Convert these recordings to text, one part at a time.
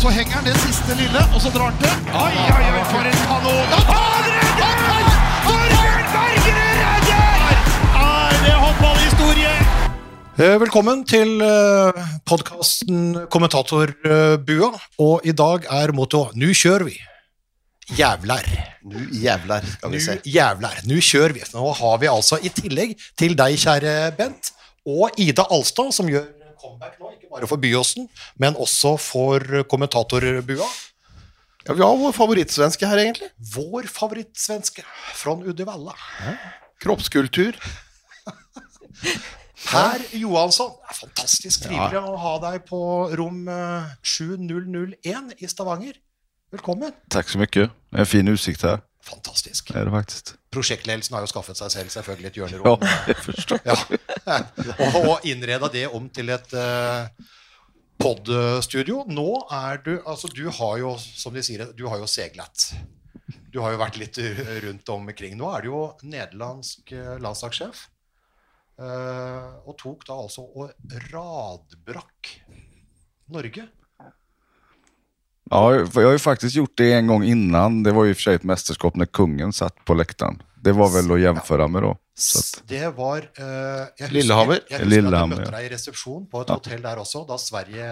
Så henger han det siste lille, og så drar han til. Oi, oi, oi, for en kanon! Han redder! Torbjørn Bergerud redder! Er det håndballhistorie? Eh, Velkommen til podkasten Kommentatorbua. Og i dag er mottoet 'Nu kjør vi'. Jævlar. Nu jævlar, skal Nu vi se. jævlar. Nu kjør vi. Nå har vi altså, i tillegg til deg, kjære Bent, og Ida Alstad, som gjør comeback nå, ikke bare for Byåsen, men også for kommentatorbua. Ja, vi har vår favorittsvenske her, egentlig. Vår favorittsvenske fra Uddevalla. Kroppskultur. Per Johansson. Det er fantastisk trivelig å ha deg på rom eh, 7001 i Stavanger. Velkommen. Takk så mye. En fin utsikt här. Fantastisk. Det det. Prosjektledelsen har jo skaffet seg selv selvfølgelig et Ja, hjørnerom. jag. Ja. Og, og innreda det om til et uh, podstudio. Nå er du Altså, du har jo, som de sier, du har jo seglet. Du har jo vært litt rundt omkring. Nå er du jo nederlandsk eh, landslagssjef. Uh, og tok da altså og radbrakk Norge. Ja, jag har ju faktiskt gjort det en gång innan. Det var ju i och för sig ett mästerskap när kungen satt på läktaren. Det var vel å jämföra med da. Så Det var uh, jeg husker, Lillehammer. Jeg, jeg husker Lillehammer, at jeg møtte deg i resepsjon på et Ja. hotell der også, da Sverige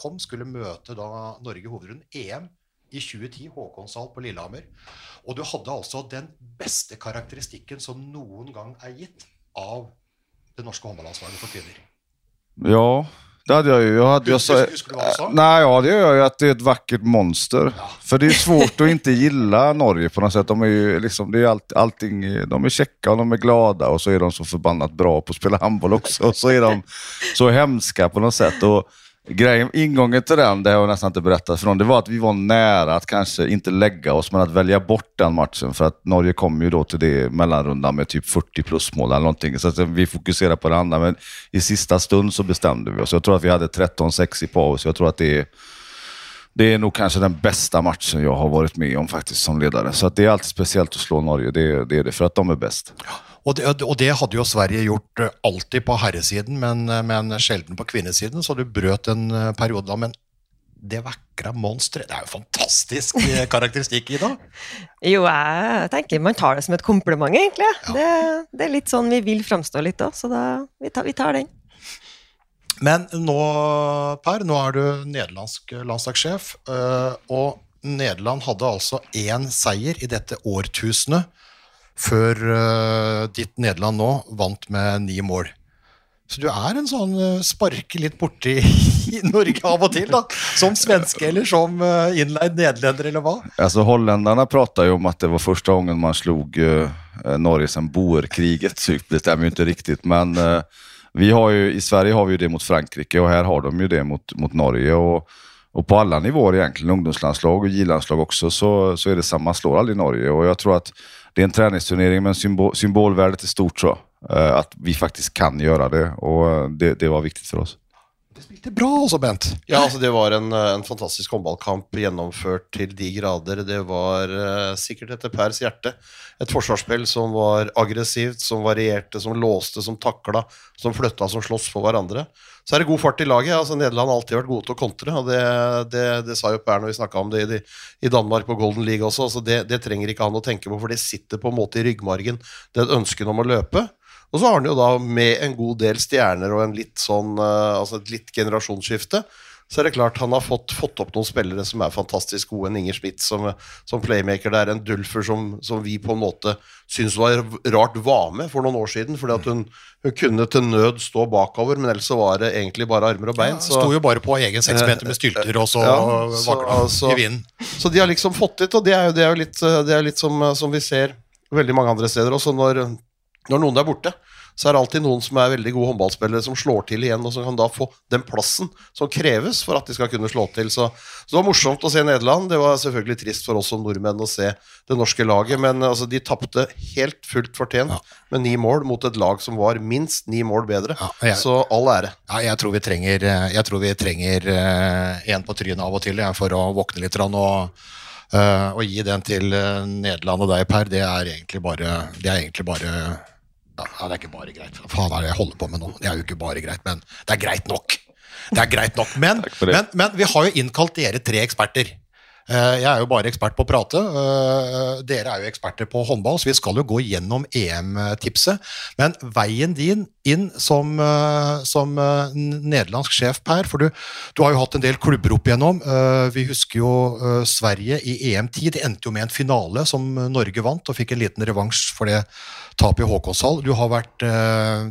kom, skulle møte da Norge hovedrunden EM i 2010, Håkonshall på Lillehammer. Og du hadde altså den beste karakteristikken som noen gang er gitt av det norske håndballandslaget for kvinner. ja, det hade jag ju. Jag hade, jag Husker- husker du vad du? Nej, ja, det gör jag ju. Att det är ett vackert monster. För det är svårt att inte gilla Norge på något sätt. De är ju liksom, det är allt, allting, de är käcka och de är glada och så är de så förbannat bra på att spela handboll också. Och så är de så hemska på något sätt. Och grejen, ingången till den, det har jag nästan inte berättat för någon, det var att vi var nära att kanske inte lägga oss, men att välja bort den matchen. För att Norge kom ju då till det mellanrundan med typ 40 plusmål eller någonting. Så vi fokuserar på det andra. Men i sista stund så bestämde vi oss. Jag tror att vi hade 13-6 i paus. Jag tror att det är det är nog kanske den bästa matchen jag har varit med om faktiskt som ledare. Så det är alltid speciellt att slå Norge, det, det är det, för att de är bäst. Og det, og det hadde jo Sverige gjort eh, alltid på herresiden, men, eh, men sjelden på kvinnesiden, så du brøt en eh, periode da. Men det vakre monsteret, det er jo fantastisk karakteristikk, Ida. Jo, jeg tenker man tar det som et kompliment, egentlig. Det, det er litt sånn vi vil framstå litt òg, så da, vi, tar, vi tar den. Men nå, Per, nå er du nederlandsk landslagssjef, og Nederland hadde altså én seier i dette årtusenet før uh, ditt Nederland nå vant med ni mål. Så du er en sånn uh, sparke litt borti i Norge av og til, da. Som svenske eller som uh, innleid nederlender, eller hva? Altså, Hollenderne prata jo om at det var første gangen man slog eh, eh, Norge som boerkriget. Det stemmer jo ikke riktig, men eh, vi har jo, i Sverige har vi jo det mot Frankrike og her har de jo det mot, mot Norge. og och på alle nivåer egentligen, ungdomslandslag og J-landslag også, så, så är det. Man slår aldrig Norge. Och jag tror att det är en träningsturnering, men symbol, symbolvärdet är stort så. eh, Att vi faktiskt kan göra det och eh, det, det var viktigt för oss. Det spilte bra også, Bent. Ja, altså Det var en, eh, en fantastisk håndballkamp gjennomført til de grader. Det var uh, sikkert etter Pers hjerte. Et forsvarsspill som var aggressivt, som varierte, som låste, som takla, som flytta, som sloss for hverandre. Så er det god fart i laget. altså Nederland har alltid vært gode til å kontre. og Det, det, det sa jo Per når vi snakka om det i, i Danmark på Golden League også. altså det, det trenger ikke han å tenke på, for det sitter på en måte i ryggmargen, det ønsket om å løpe. Og så har han jo da med en god del stjerner og en litt sånn, eh, altså et litt generasjonsskifte, så er det klart han har fått, fått opp noen spillere som er fantastisk gode. En Inger Smith som, som playmaker der, en Dulfer som, som vi på en måte syns var rart var med for noen år siden, fordi at hun, hun kunne til nød stå bakover, men ellers så var det egentlig bare armer og bein. Ja, så- Sto jo bare på egen seksmeter med stylter, og så Ja, vakla altså- i vinden. Så de har liksom fått det, og det er jo, det er jo litt, det er litt som, som vi ser veldig mange andre steder også. Når, når noen er borte, så er det alltid noen som er veldig gode håndballspillere som slår til igjen, og som kan da få den plassen som kreves for at de skal kunne slå til. Så, så det var morsomt å se Nederland. Det var selvfølgelig trist for oss som nordmenn å se det norske laget, men altså, de tapte helt fullt fortjent med ni mål mot et lag som var minst ni mål bedre. Ja, jeg- Så all ære. Ja, jeg tror vi trenger, eh, jeg tror vi trenger uh, en på trynet av og til ja, for å våkne litt. Og, Uh, å gi den til uh, Nederland og deg, Per, det er egentlig bare, det er egentlig bare ja, det er ikke bare greit. Hva faen er det jeg holder på med nå? Det er jo ikke bare greit, men det er greit nok. Det er greit nok. Men, men, men vi har jo innkalt dere tre eksperter. Eh, Jeg er jo bare ekspert på å prate. eh, Dere er jo eksperter på håndball, så vi skal jo gå gjennom EM-tipset. Men veien din inn som, eh, som nederlandsk sjef, Per, for du, du har jo hatt en del klubber opp igjennom. Vi husker jo Sverige i EM-tid. Det endte jo med en finale som Norge vant, og fikk en liten revansj for det tapet i Håkonshall. Du har vært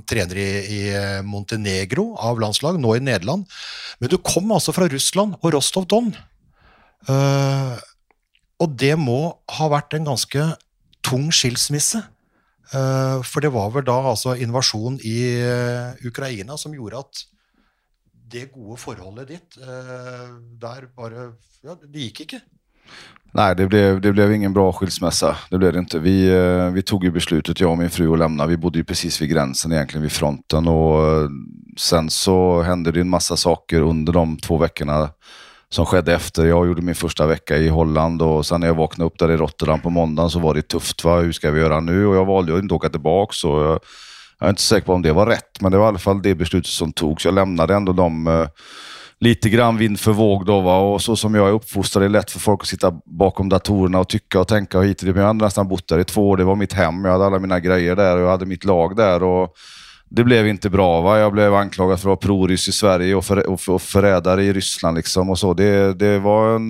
trener i, i Montenegro av landslag, nå i Nederland. Men du kom altså fra Russland og Rostov Don. Eh, og det må ha vært en ganske tung skilsmisse. Uh, for det var vel da altså invasjonen i uh, Ukraina som gjorde at det gode forholdet ditt der bare Ja, det gikk ikke. Nei, det blev, det blev ingen bra skilsmässa. Det blev det inte. Vi, vi tog ju beslutet, jag och min fru, att lämna. Vi bodde ju precis vid gränsen, egentligen vid fronten. Eh, sen så hände det en massa saker under de två veckorna som skedde efter. Jag gjorde min första vecka i Holland och sen när jag vaknade upp där i Rotterdam på måndagen så var det tufft. Va? Hur ska vi göra nu? Och jag valde att inte åka tillbaka. Så jag, jag är inte säker på om det var rätt, men det var i alla fall det beslutet som togs. Jag lämnade ändå dem eh, lite grann vind för våg då. Va? Och så som jag är uppfostrad, det är lätt för folk att sitta bakom datorerna och tycka och tänka och hit och dit. Men jag hade nästan bott där i två år. Det var mitt hem. Jag hade alla mina grejer där och jag hade mitt lag där. Och det blev inte bra. Va? Jag blev anklagad för att vara proryss i Sverige och, för, och, och förrädare i Ryssland. Liksom och så. Det, det, var en,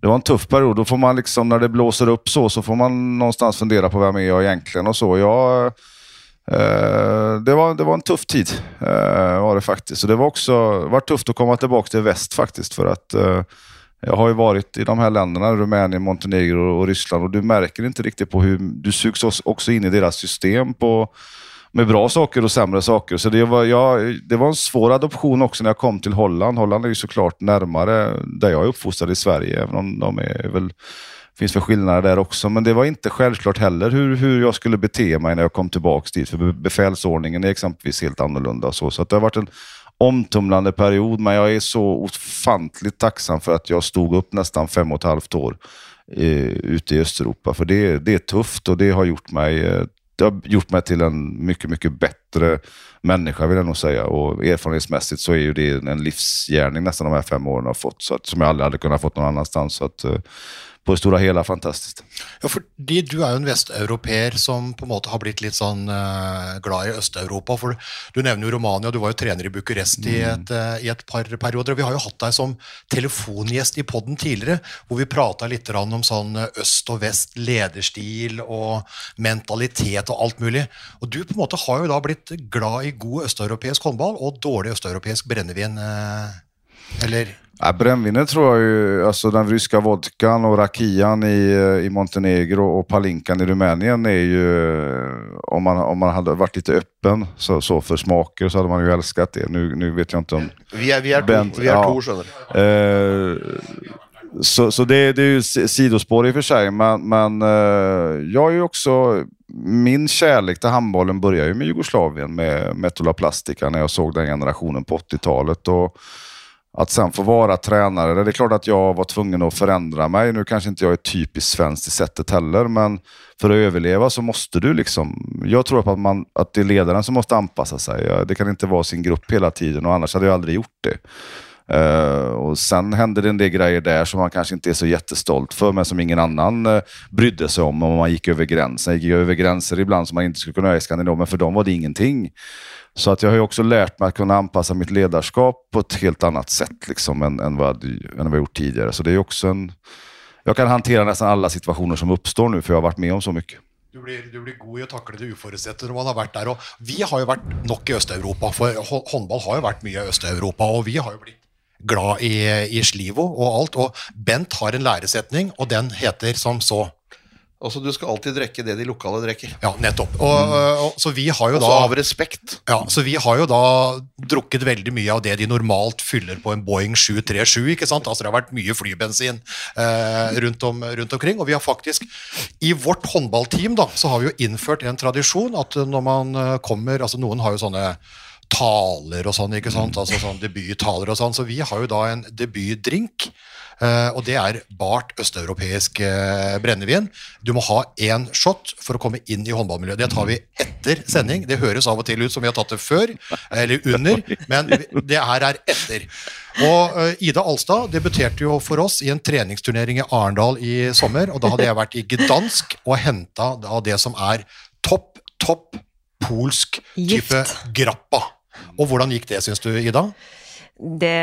det var en tuff period. Då får man liksom, när det blåser upp så, så får man någonstans fundera på vem är jag egentligen och så. Jag, Eh, det, var, det var en tuff tid, eh, var det faktiskt. Så det var också var tufft att komma tillbaka till väst faktiskt. För att eh, jag har ju varit i de här länderna, Rumänien, Montenegro och Ryssland och du märker inte riktigt på hur du sugs också in i deras system på, med bra saker och sämre saker. Så det var, ja, det var en svår adoption också när jag kom till Holland. Holland är ju såklart närmare där jag är uppfostrad i Sverige, även om de är väl finns väl skillnader där också, men det var inte självklart heller hur jag skulle bete mig när jag kom tillbaka dit. Be- befälsordningen är exempelvis helt annorlunda. Så, så det har varit en omtumlande period, men jag är så ofantligt tacksam för att jag stod upp nästan fem och ett halvt år eh, ute i Östeuropa. För det, det är tufft och det har gjort mig eh, det har gjort meg til en mycket, mycket bättre människa vill jag nog säga. Och erfarenhetsmässigt så är ju det en livsgärning nästan de här fem åren har fått. Så att, som jag aldrig hade kunnat fått någon annanstans. Så att, eh, på det store og hele fantastisk. Ja, fordi du er jo en vesteuropeer som på en måte har blitt litt sånn uh, glad i Øst-Europa. For du nevner jo Romania, du var jo trener i Bucuresti i, et, uh, i et par perioder. og Vi har jo hatt deg som telefongjest i podden tidligere, hvor vi prata litt om sånn eh, øst og vest, lederstil og mentalitet og alt mulig. Og du på en måte har jo da blitt glad i god østeuropeisk håndball og dårlig østeuropeisk brennevin. Uh, Eller Ja, brännvinet tror jag ju, alltså den ryska vodkan och rakian i, eh, i Montenegro och palinkan i Rumänien är ju, eh, om man, om man hade varit lite öppen så, så för smaker så hade man ju älskat det. Nu, nu vet jag inte om... Vi er, vi är, Bent, vi är ja. to, skjønner. Eh, så så det, det är ju sidospår i och för sig, men, men eh, jag är ju också... Min kärlek till handbollen börjar ju med Jugoslavien, med Metola Plastica, när jag såg den generationen på 80-talet. Och att sen få vara tränare, det är klart att jag var tvungen att förändra mig. Nu kanske inte jag är typiskt svensk i sättet heller, men för att överleva så måste du liksom... Jag tror att, man, att det är ledaren som måste anpassa sig. Det kan inte vara sin grupp hela tiden och annars hade jag aldrig gjort det. Uh, och Sen hände det en del grejer där som man kanske inte är så jättestolt för, men som ingen annan uh, brydde sig om om man gick över gränsen. Jag gick över gränser ibland som man inte skulle kunna göra i Skandinavien, men för dem var det ingenting. Så att jag har också lärt mig att kunna anpassa mitt ledarskap på ett helt annat sätt liksom, än, än, vad, än vad gjort tidigare. Så det är också en... Jag kan hantera nästan alla situationer som uppstår nu, för jag har varit med om så mycket. Du blir, du blir god i å takle det uforutsette når man har vært der. Og vi har jo vært nok i Øst-Europa, for håndball har jo vært mye i Øst-Europa. Og vi har jo blitt glad i, i Slivo og alt. Og Bent har en læresetning, og den heter som så. Altså, du skal alltid drikke det de lokale drikker. Ja, nettopp. Og, og, så vi har jo Også da av respekt. ja, så vi har jo da drukket veldig mye av det de normalt fyller på en Boeing 737. ikke sant? Altså Det har vært mye flybensin eh, rundt, om, rundt omkring. Og vi har faktisk, i vårt håndballteam, da, så har vi jo innført en tradisjon at når man eh, kommer altså Noen har jo sånne taler og sånn, ikke sant? Altså sånn debuttaler og sånn. Så vi har jo da en debutdrink Eh, og det er bart østeuropeisk eh, brennevin. Du må ha én shot for å komme inn i håndballmiljøet. Det tar vi etter sending. Det høres av og til ut som vi har tatt det før, eller under, men det her er etter. Og eh, Ida Alstad debuterte jo for oss i en treningsturnering i Arendal i sommer. og Da hadde jeg vært i Gdansk og henta det som er topp, topp polsk type Gift. grappa. Og hvordan gikk det, syns du, Ida? Det,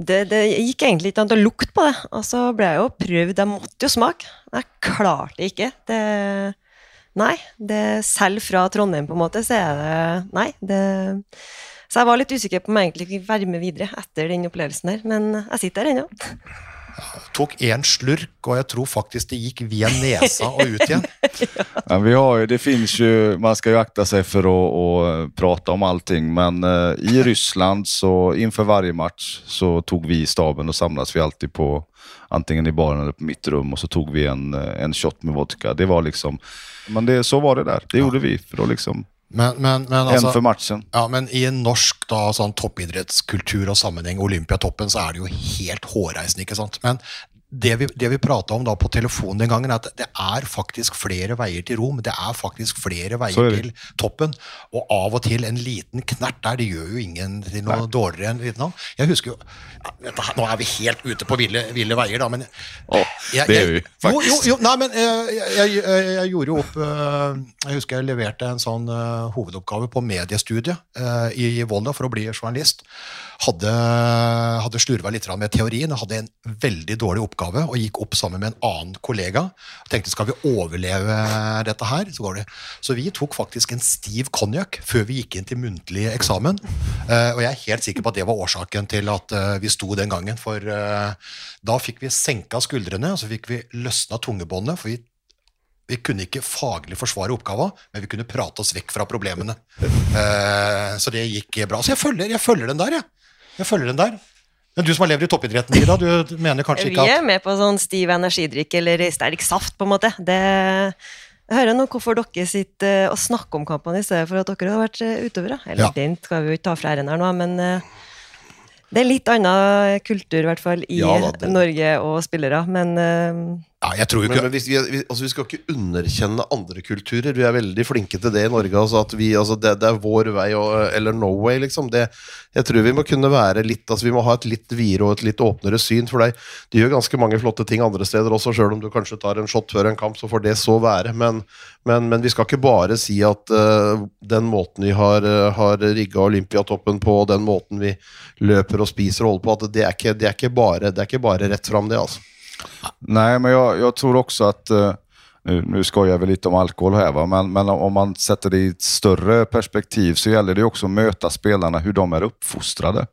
det, det gikk egentlig ikke an å lukte på det. Og så ble jeg jo prøvd, jeg måtte jo smake. Jeg klarte ikke. Det, nei, det, selv fra Trondheim på en måte, så er det Nei. Det, så jeg var litt usikker på om jeg egentlig fikk være med videre etter den opplevelsen her, men jeg sitter her ennå. Tok én slurk, og jeg tror faktisk det gikk via nesa og ut igjen. Ja, vi har jo, det finnes jo, man skal jo akte seg for å, å, prate om allting, men uh, i Ryssland så innenfor varje match så tog vi i staben og samles vi alltid på antingen i baren eller på mitt rum og så tog vi en, eh, en shot med vodka. Det var liksom, men det, så var det der. Det gjorde vi for å liksom, Men, men, men, en altså, ja, men i en norsk da, sånn toppidrettskultur og sammenheng, Olympiatoppen, så er det jo helt hårreisende, ikke sant? Men det vi, det vi prata om da på telefonen den gangen, er at det er faktisk flere veier til Rom. Det er faktisk flere veier er til toppen. Og av og til en liten knert der, det gjør jo ingen til noe dårligere enn Vietnam. Jeg husker jo ja, Nå er vi helt ute på ville, ville veier, da, men Å, jeg, det gjør vi jo, jo, jo, nei, men jeg, jeg, jeg, jeg gjorde jo opp eh, Jeg husker jeg leverte en sånn eh, hovedoppgave på mediestudiet eh, i Volda for å bli journalist. Hadde, hadde slurva litt med teorien og hadde en veldig dårlig oppgave og gikk opp sammen med en annen kollega. Jeg Tenkte skal vi overleve dette her? Så, går det. så vi tok faktisk en stiv konjakk før vi gikk inn til muntlig eksamen. Eh, og jeg er helt sikker på at det var årsaken til at eh, vi sto den gangen. For eh, da fikk vi senka skuldrene, og så fikk vi løsna tungebåndet. for vi vi kunne ikke faglig forsvare oppgava, men vi kunne prate oss vekk fra problemene. Uh, så det gikk bra. Så jeg følger, jeg følger den der, jeg. Jeg følger den der. Men du som har levd i toppidretten, Ida, du mener kanskje ikke at Vi er med på sånn stiv energidrikk eller sterk saft, på en måte. Det, jeg hører nå hvorfor dere sitter eh, og snakker om kampene i stedet for at dere har vært eh, utøvere. Eller Ja. den skal vi jo ikke ta fra æren her nå, men eh, det er litt annen kultur, i hvert fall, i Ja da, det- Norge og spillere. Men Ja, jeg tror jo ikke men hvis vi, vi, altså vi skal ikke underkjenne andre kulturer. Vi er veldig flinke til det i Norge. Altså at vi, altså det, det er vår vei og, eller no way, liksom. Det, jeg tror vi må kunne være litt altså Vi må ha et litt videre og et litt åpnere syn. For deg. de gjør ganske mange flotte ting andre steder også, sjøl om du kanskje tar en shot før en kamp, så får det så være. Men, men, men vi skal ikke bare si at uh, den måten vi har, uh, har rigga Olympiatoppen på, og den måten vi løper og spiser og holder på, at det er ikke, det er ikke, bare, bare rett fram, det, altså. Nej, men jag, jag tror också att, eh, nu, nu skojar vi lite om alkohol här, va? Men, men om man sätter det i ett större perspektiv så gäller det också att möta spelarna hur de är uppfostrade.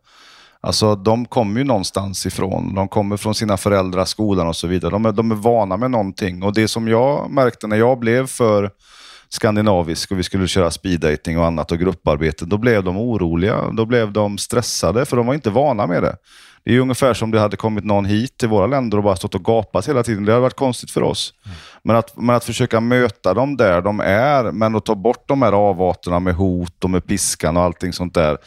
Alltså de kommer ju någonstans ifrån. De kommer från sina föräldrar, skolan och så vidare. De är, de är vana med någonting. Och det som jag märkte när jag blev för skandinavisk och vi skulle köra speeddating och annat och grupparbete, då blev de oroliga. Då blev de stressade för de var inte vana med det. Det är ju ungefär som det hade kommit någon hit till våra länder och bara stått och gapat hela tiden. Det hade varit konstigt för oss. Men, att, men att försöka möta dem där de är, men att ta bort de här avarterna med hot och med piskan och allting sånt där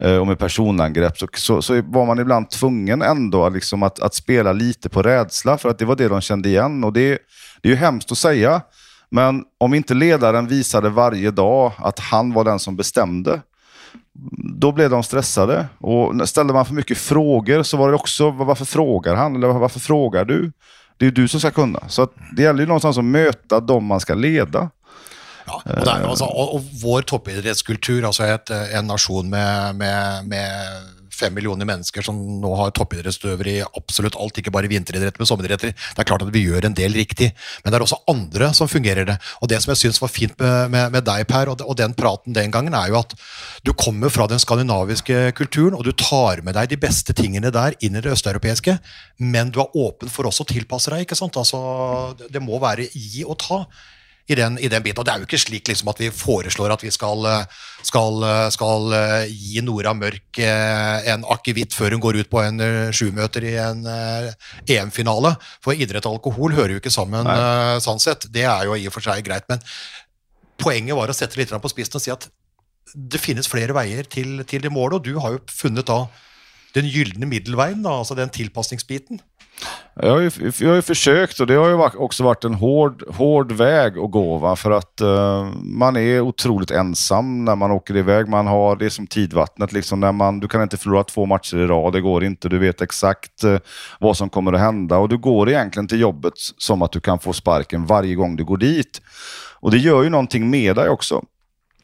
eh, och med personangrepp så, så, så var man ibland tvungen ändå liksom att, att spela lite på rädsla för att det var det de kände igen. Och det, det är ju hemskt att säga, men om inte ledaren visade varje dag att han var den som bestämde, då blev de stressade. Och ställde man för mycket frågor så var det också, varför frågar han? Eller varför frågar du? Det är ju du som ska kunna. Så det gäller ju någonstans att möta dem man ska leda. Ja, og, det er, altså, og, og vår toppidrettskultur, altså et, en nasjon med, med, med fem millioner mennesker som nå har toppidrettsutøvere i absolutt alt, ikke bare vinteridrett, men sommeridretter. Det er klart at vi gjør en del riktig, men det er også andre som fungerer det. Og det som jeg syns var fint med, med, med deg, Per, og, og den praten den gangen, er jo at du kommer fra den skandinaviske kulturen, og du tar med deg de beste tingene der inn i det østeuropeiske, men du er åpen for også å tilpasse deg, ikke sant? Altså, det må være gi og ta i den, i den biten. Og det er jo ikke slik liksom, at vi foreslår at vi skal, eh, skal, eh, skal eh, gi Nora Mørk en akevitt før hun går ut på en sjumøter i en EM-finale. For idrett og alkohol hører jo ikke sammen Nei. sånn sett. Det er jo i og for seg greit. Men poenget var å sette litt på spissen og si at det finnes flere veier til, til det målet, og du har jo funnet da den gylne middelveien, da, altså den tilpasningsbiten. Jag har, ju, jag har ju försökt och det har ju också varit en hård, hård väg att gå. Va? För att uh, man är otroligt ensam när man åker iväg. Man har det som tidvattnet. Liksom, när man, du kan inte förlora två matcher i rad, det går inte. Du vet exakt uh, vad som kommer att hända. Och du går egentligen till jobbet som att du kan få sparken varje gång du går dit. Och det gör ju någonting med dig också.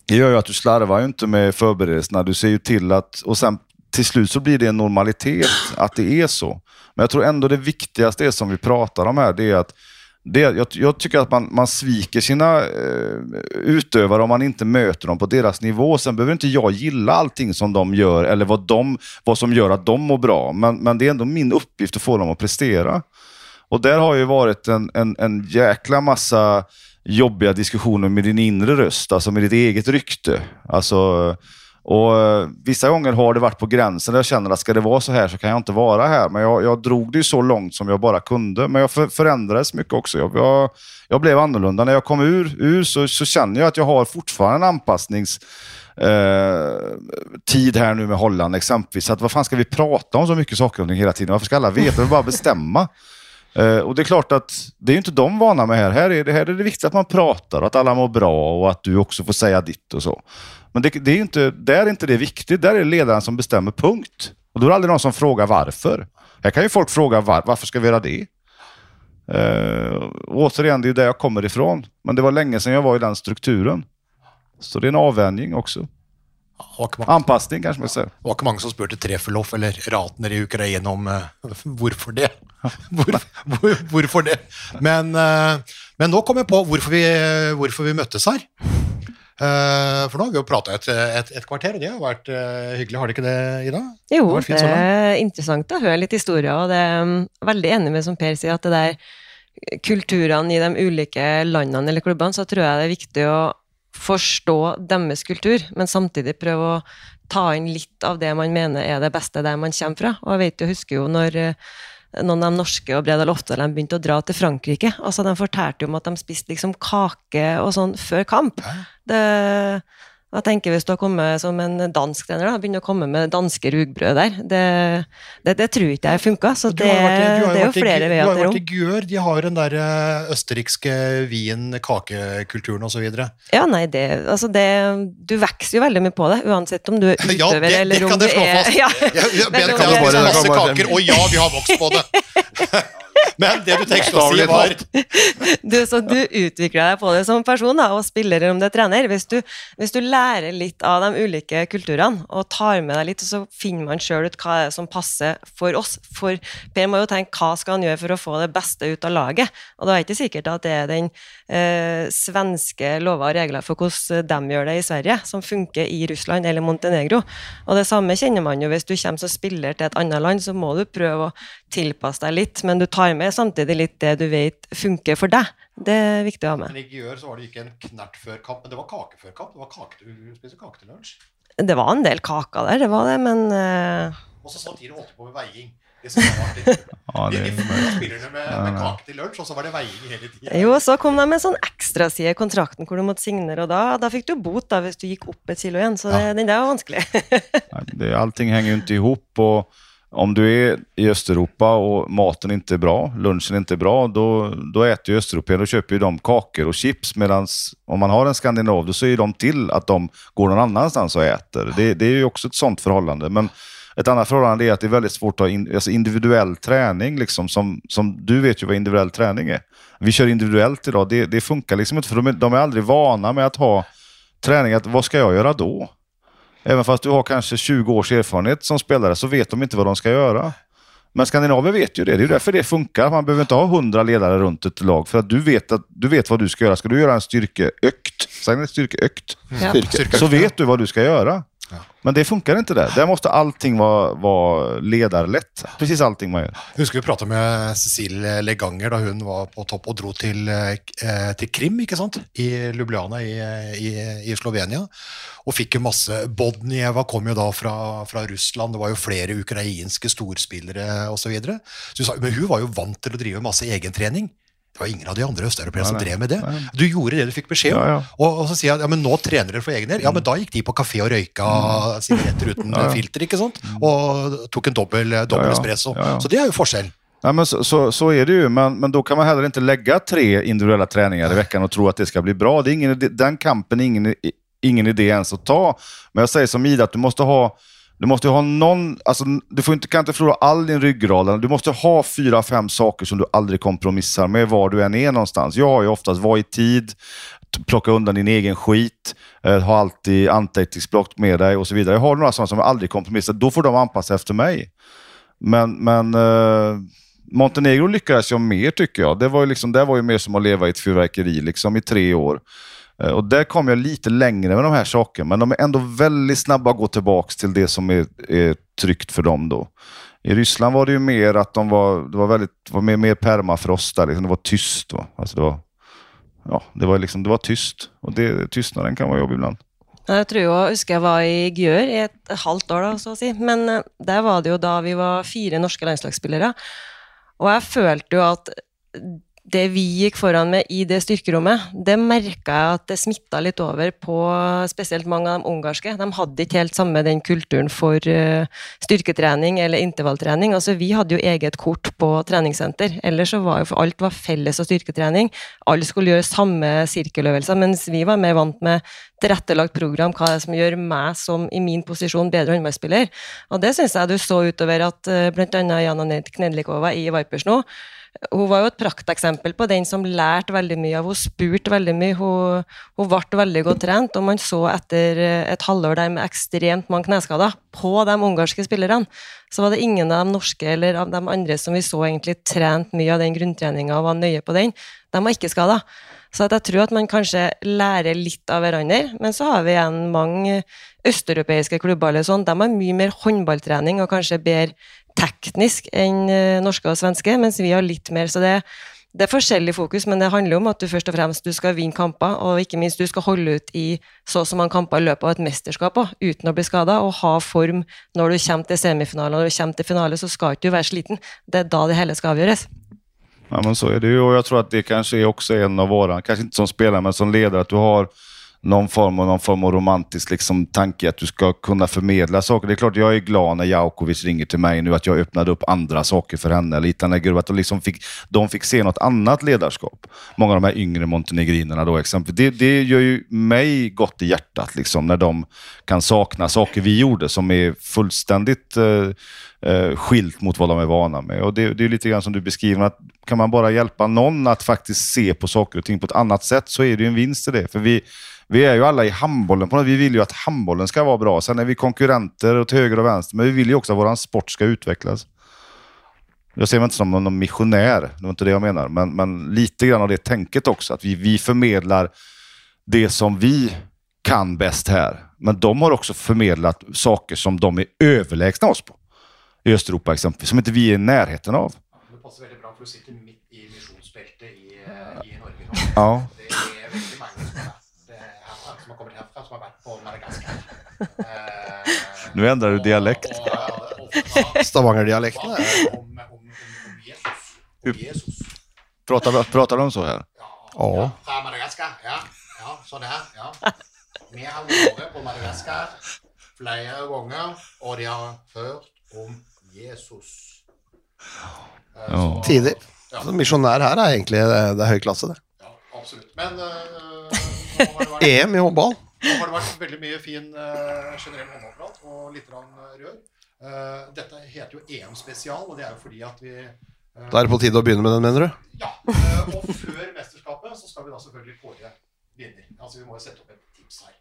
Det gör ju att du slarvar ju inte med förberedelserna. Du ser ju till att... Och sen till slut så blir det en normalitet att det är så. Men jag tror ändå det viktigaste är som vi pratar om här, det är att det, jag, jag tycker att man, man sviker sina eh, utövare om man inte möter dem på deras nivå. Sen behöver inte jag gilla allting som de gör eller vad, de, vad som gör att de mår bra. Men, men det är ändå min uppgift att få dem att prestera. Och där har ju varit en, en, en jäkla massa jobbiga diskussioner med din inre röst, alltså med ditt eget rykte. Alltså, och eh, Vissa gånger har det varit på gränsen där jag känner att ska det vara så här så kan jag inte vara här. Men jag, jag drog det så långt som jag bara kunde. Men jag för, förändrades mycket också. Jag, jag, jag, blev annorlunda. När jag kom ur, ur så, så känner jag att jag har fortfarande en anpassnings... Eh, tid här nu med Holland exempelvis. Att vad fan vi prata om så mycket saker om hela tiden? Varför ska alla veta? Vi bara bestämma. Och det är klart att det är inte de vana med här. Här är det, här är det viktigt att man pratar, att alla mår bra och att du också får säga ditt och så. Men det, det är inte, där är inte det viktigt. Där är det ledaren som bestämmer, punkt. Och då är det aldrig någon som frågar varför. Här kan ju folk fråga var, varför ska vi göra det? Uh, återigen, det är där jag kommer ifrån. Men det var länge sedan jag var i den strukturen. Så det är en avvänjning också. Anpassning kanske man säger. Det var ikke mange som spurte Treffeloff eller Ratner i Ukraina om uh, hvorfor det. Hvor, hvor, hvorfor det? Men, uh, men, nå kom jeg på hvorfor vi, hvorfor vi møttes her. Uh, for nå har vi jo prata et, et, et, kvarter, og det har vært uh, hyggelig, har det ikke det, Ida? Jo, det, det er interessant å høre litt historier, og det er um, veldig enig med som Per sier, at det der kulturene i de ulike landene eller klubbene, så tror jeg det er viktig å forstå deres kultur, men samtidig prøve å ta inn litt av det man mener er det beste der man kommer fra. Og jeg vet jo, husker jo når noen av de norske og Bredal Oftedal begynte å dra til Frankrike. altså De fortalte jo om at de spiste liksom kake og sånn før kamp. Det, jeg tenker Hvis du har kommet som en dansk trener, da, begynner å komme med danske rugbrød der, det, det, det tror ikke jeg funka. Så det, det, er jo flere veier til rom. Du har jo vært i Gjør, de har den der eh, østerrikske vin-kakekulturen osv. Ja, nei, det, altså det Du vokser jo veldig mye på det, uansett om du er utøver ja, eller om du er Ja, det kan jeg slå fast. Jeg, kan det masse kaker, og ja, vi har vokst på det! Men det du tenkte å si, var du, Så du utvikler deg på det som person da, og spiller om det er trener. Hvis du, hvis du, lærer litt av de ulike kulturene og tar med deg litt, og så finner man sjøl ut hva som passer for oss. For Per må jo tenke hva skal han gjøre for å få det beste ut av laget. Og da er det ikke sikkert at det er den eh, svenske lover og regler for hvordan de gjør det i Sverige, som funker i Russland eller Montenegro. Og det samme kjenner man jo hvis du kommer som spiller til et annet land, så må du prøve å tilpasse deg litt, men du tar med samtidig litt det du vet funker for deg. Det er viktig å ha med. Men I går så var det ikke en knert før kamp, men det var kake før kamp. Det var kake, du spiste kake til lunsj? Det var en del kaker der, det var det, men eh... Og så samtidig holdt du på med veiing. Det som var artig. ja, det... De spillerne med, med kake til lunsj, og så var det veiing hele tida. Jo, så kom de med en sånn ekstraside i kontrakten hvor du måtte signere, og da, da fikk du bot da, hvis du gikk opp et kilo igjen. Så det, ja. den der var vanskelig. det, allting henger jo ikke i hop. og om du er i Östeuropa og maten ikke er bra, lunsjen ikke er bra, da spiser äter ju Östeuropéer, kjøper de kaker og chips. Medan om man har en skandinav, så ser de til at de går någon sted og spiser. Det, det er jo også et sånt forhold. Men ett annat förhållande är att det är väldigt svårt att ha in, alltså individuell träning. Liksom, som, som, du vet ju vad individuell träning är. Vi kör individuellt idag. Det, det funkar liksom inte, för de är, de är aldrig vana med att ha träning. Att, vad ska jag göra då? Även fast du har kanske 20 års erfarenhet som spelare så vet de inte vad de ska göra. Men Skandinavier vet ju det. Det är därför det funkar. Man behöver inte ha 100 ledare runt ett lag. För att du vet, att, du vet vad du ska göra. Ska du göra en styrkeökt, säg styrkeökt, ja. så vet du vad du ska göra. Men det funkar inte där. Där måste allting vara, vara ledarlett. Precis allting man gör. Jag husker vi pratade med Cecilie Leganger da hun var på topp og dro til, til Krim, ikke sant? i Ljubljana i, i, i Slovenia. Og fikk jo masse Bodnieva kom jo da fra, fra Russland, det var jo flere ukrainske storspillere osv. Men hun var jo vant til å drive masse egentrening. Det var ingen av de andre østeuropeerne som drev med det. Du gjorde det du fikk beskjed om. Ja, ja. Og, og, så sier jeg ja, men nå trener dere for egen del. Ja, men da gikk de på kafé og røyka sigaretter uten ja, filter ikke sant? og tok en dobbel, dobbel espresso. Så det er jo forskjell. Ja, men så, så, så är det ju, men, men då kan man heller ikke legge tre individuelle treninger i veckan og tro at det skal bli bra. Det är ingen, den kampen är ingen, ingen idé ens å ta. Men jeg sier som Ida, at du måste ha du måste ha någon, alltså, du får inte, kan inte förlora all din ryggrad. Du måste ha fyra, fem saker som du aldrig kompromissar med var du än är någonstans. Jag har ju oftast, var i tid, plocka undan din egen skit, eh, ha alltid anteckningsblock med dig och så vidare. Jag har några sådana som aldrig kompromissar. Då får de anpassa efter mig. Men, men eh, Montenegro lyckades jag mer tycker jag. Det var ju, liksom, det var ju mer som att leva i ett fyrverkeri liksom, i tre år. Eh, Och där kom jag lite längre med de här sakerna, men de är ändå väldigt snabba att gå tillbaka till det som är, är tryggt för dem. då. I Ryssland var det ju mer att de var, det var, väldigt, var mer, mer permafrost liksom. det var tyst. Då. Alltså det, var, ja, det, var liksom, det var tyst, och det, tystnaden kan vara jobbig ibland. Jeg tror jo, jeg husker jeg var i Gjør i et halvt år, da, så å si. Men eh, der var det jo da vi var fire norske landslagsspillere. Og jeg følte jo at det vi gikk foran med i det styrkerommet, det merka jeg at det smitta litt over på spesielt mange av de ungarske. De hadde ikke helt samme den kulturen for eh, styrketrening eller intervalltrening. Altså, vi hadde jo eget kort på treningssenter. Ellers så var jo alt var felles og styrketrening. Alle skulle gjøre samme sirkeløvelser, mens vi var mer vant med tilrettelagt program, hva er det som gjør meg som i min posisjon bedre håndballspiller. Og det syns jeg du så utover at bl.a. blant annet Jana Knedlikova i Vipers nå, hun var jo et prakteksempel på den som lærte veldig mye av Hun spurte veldig mye, hun, hun ble veldig godt trent, og man så etter eh, et halvår der med ekstremt mange kneskader på de ungarske spillerne, så var det ingen av de norske eller av de andre som vi så egentlig trent mye av den grunntreninga og var nøye på den. De var ikke skada. Så jeg tror at man kanskje lærer litt av hverandre. Men så har vi igjen mange østeuropeiske klubber eller sånn, de har mye mer håndballtrening og kanskje bedre teknisk enn eh, norske og svenske, mens vi har litt mer. Så det, det er forskjellig fokus, men det handler om at du først og fremst du skal vinne kamper, og ikke minst du skal holde ut i så så mange kamper i løpet av et mesterskap også, uten å bli skada, og ha form når du kommer til semifinale. Når du kommer til finale, så skal ikke du være sliten. Det er da det hele skal avgjøres. Ja, men så er det jo, og jeg tror at det kanskje er også en av våre, kanskje ikke som spiller, men som leder, at du har någon form av, någon form av romantisk liksom, tanke att du ska kunna förmedla saker. Det är klart, jag är glad när Jaukovic ringer till mig nu att jag öppnade upp andra saker för henne. Lite när att de, liksom fick, de fick se något annat ledarskap. Många av de här yngre montenegrinerna då exempel. Det, det gör ju mig gott i hjärtat liksom, när de kan sakna saker vi gjorde som är fullständigt eh, eh, skilt mot vad de är vana med. Och det, det är lite grann som du beskriver, att kan man bara hjälpa någon att faktiskt se på saker och ting på ett annat sätt så är det ju en vinst i det. För vi, vi är ju alla i handbollen. På något. Vi vill ju att handbollen ska vara bra. Sen är vi konkurrenter åt höger och vänster, men vi vill ju också att vår sport ska utvecklas. Jag ser mig inte som någon missionär, det var inte det jag menar, men, men lite grann av det tänket också. Att vi, vi förmedlar det som vi kan bäst här. Men de har också förmedlat saker som de är överlägsna oss på. I Östeuropa exempelvis, som inte vi är i närheten av. Det passer veldig bra, for du sitter midt i misjonsbeltet i, i Norge. Ja. Det er veldig mange som har, vært, eh, her- som har vært på Madagaskar. Eh, Nå endrer du dialekt. Stavanger-dialekten. om, om, om, om Jesus. Om Jesus. Pratar, pratar de så her? Ja. Fra Madagaskar, ja. ja. Sånn her. Ja. Vi har vært på Madagaskar flere ganger, og de har hørt om Jesus. Eh, Ja. så- Tider. Ja. Så misjonær her er egentlig det, det er høy klasse, det. Ja, absolutt. Men eh, vært, EM i håndball. Nå har det vært veldig mye fin uh, generell håndballprat og litt eh, rør. Eh, dette heter jo EM spesial, og det er jo fordi at vi eh, Da er det på tide å begynne med den, mener du? Ja. eh, og før mesterskapet så skal vi da selvfølgelig kåre vinner. Altså Vi må jo sette opp et tips her.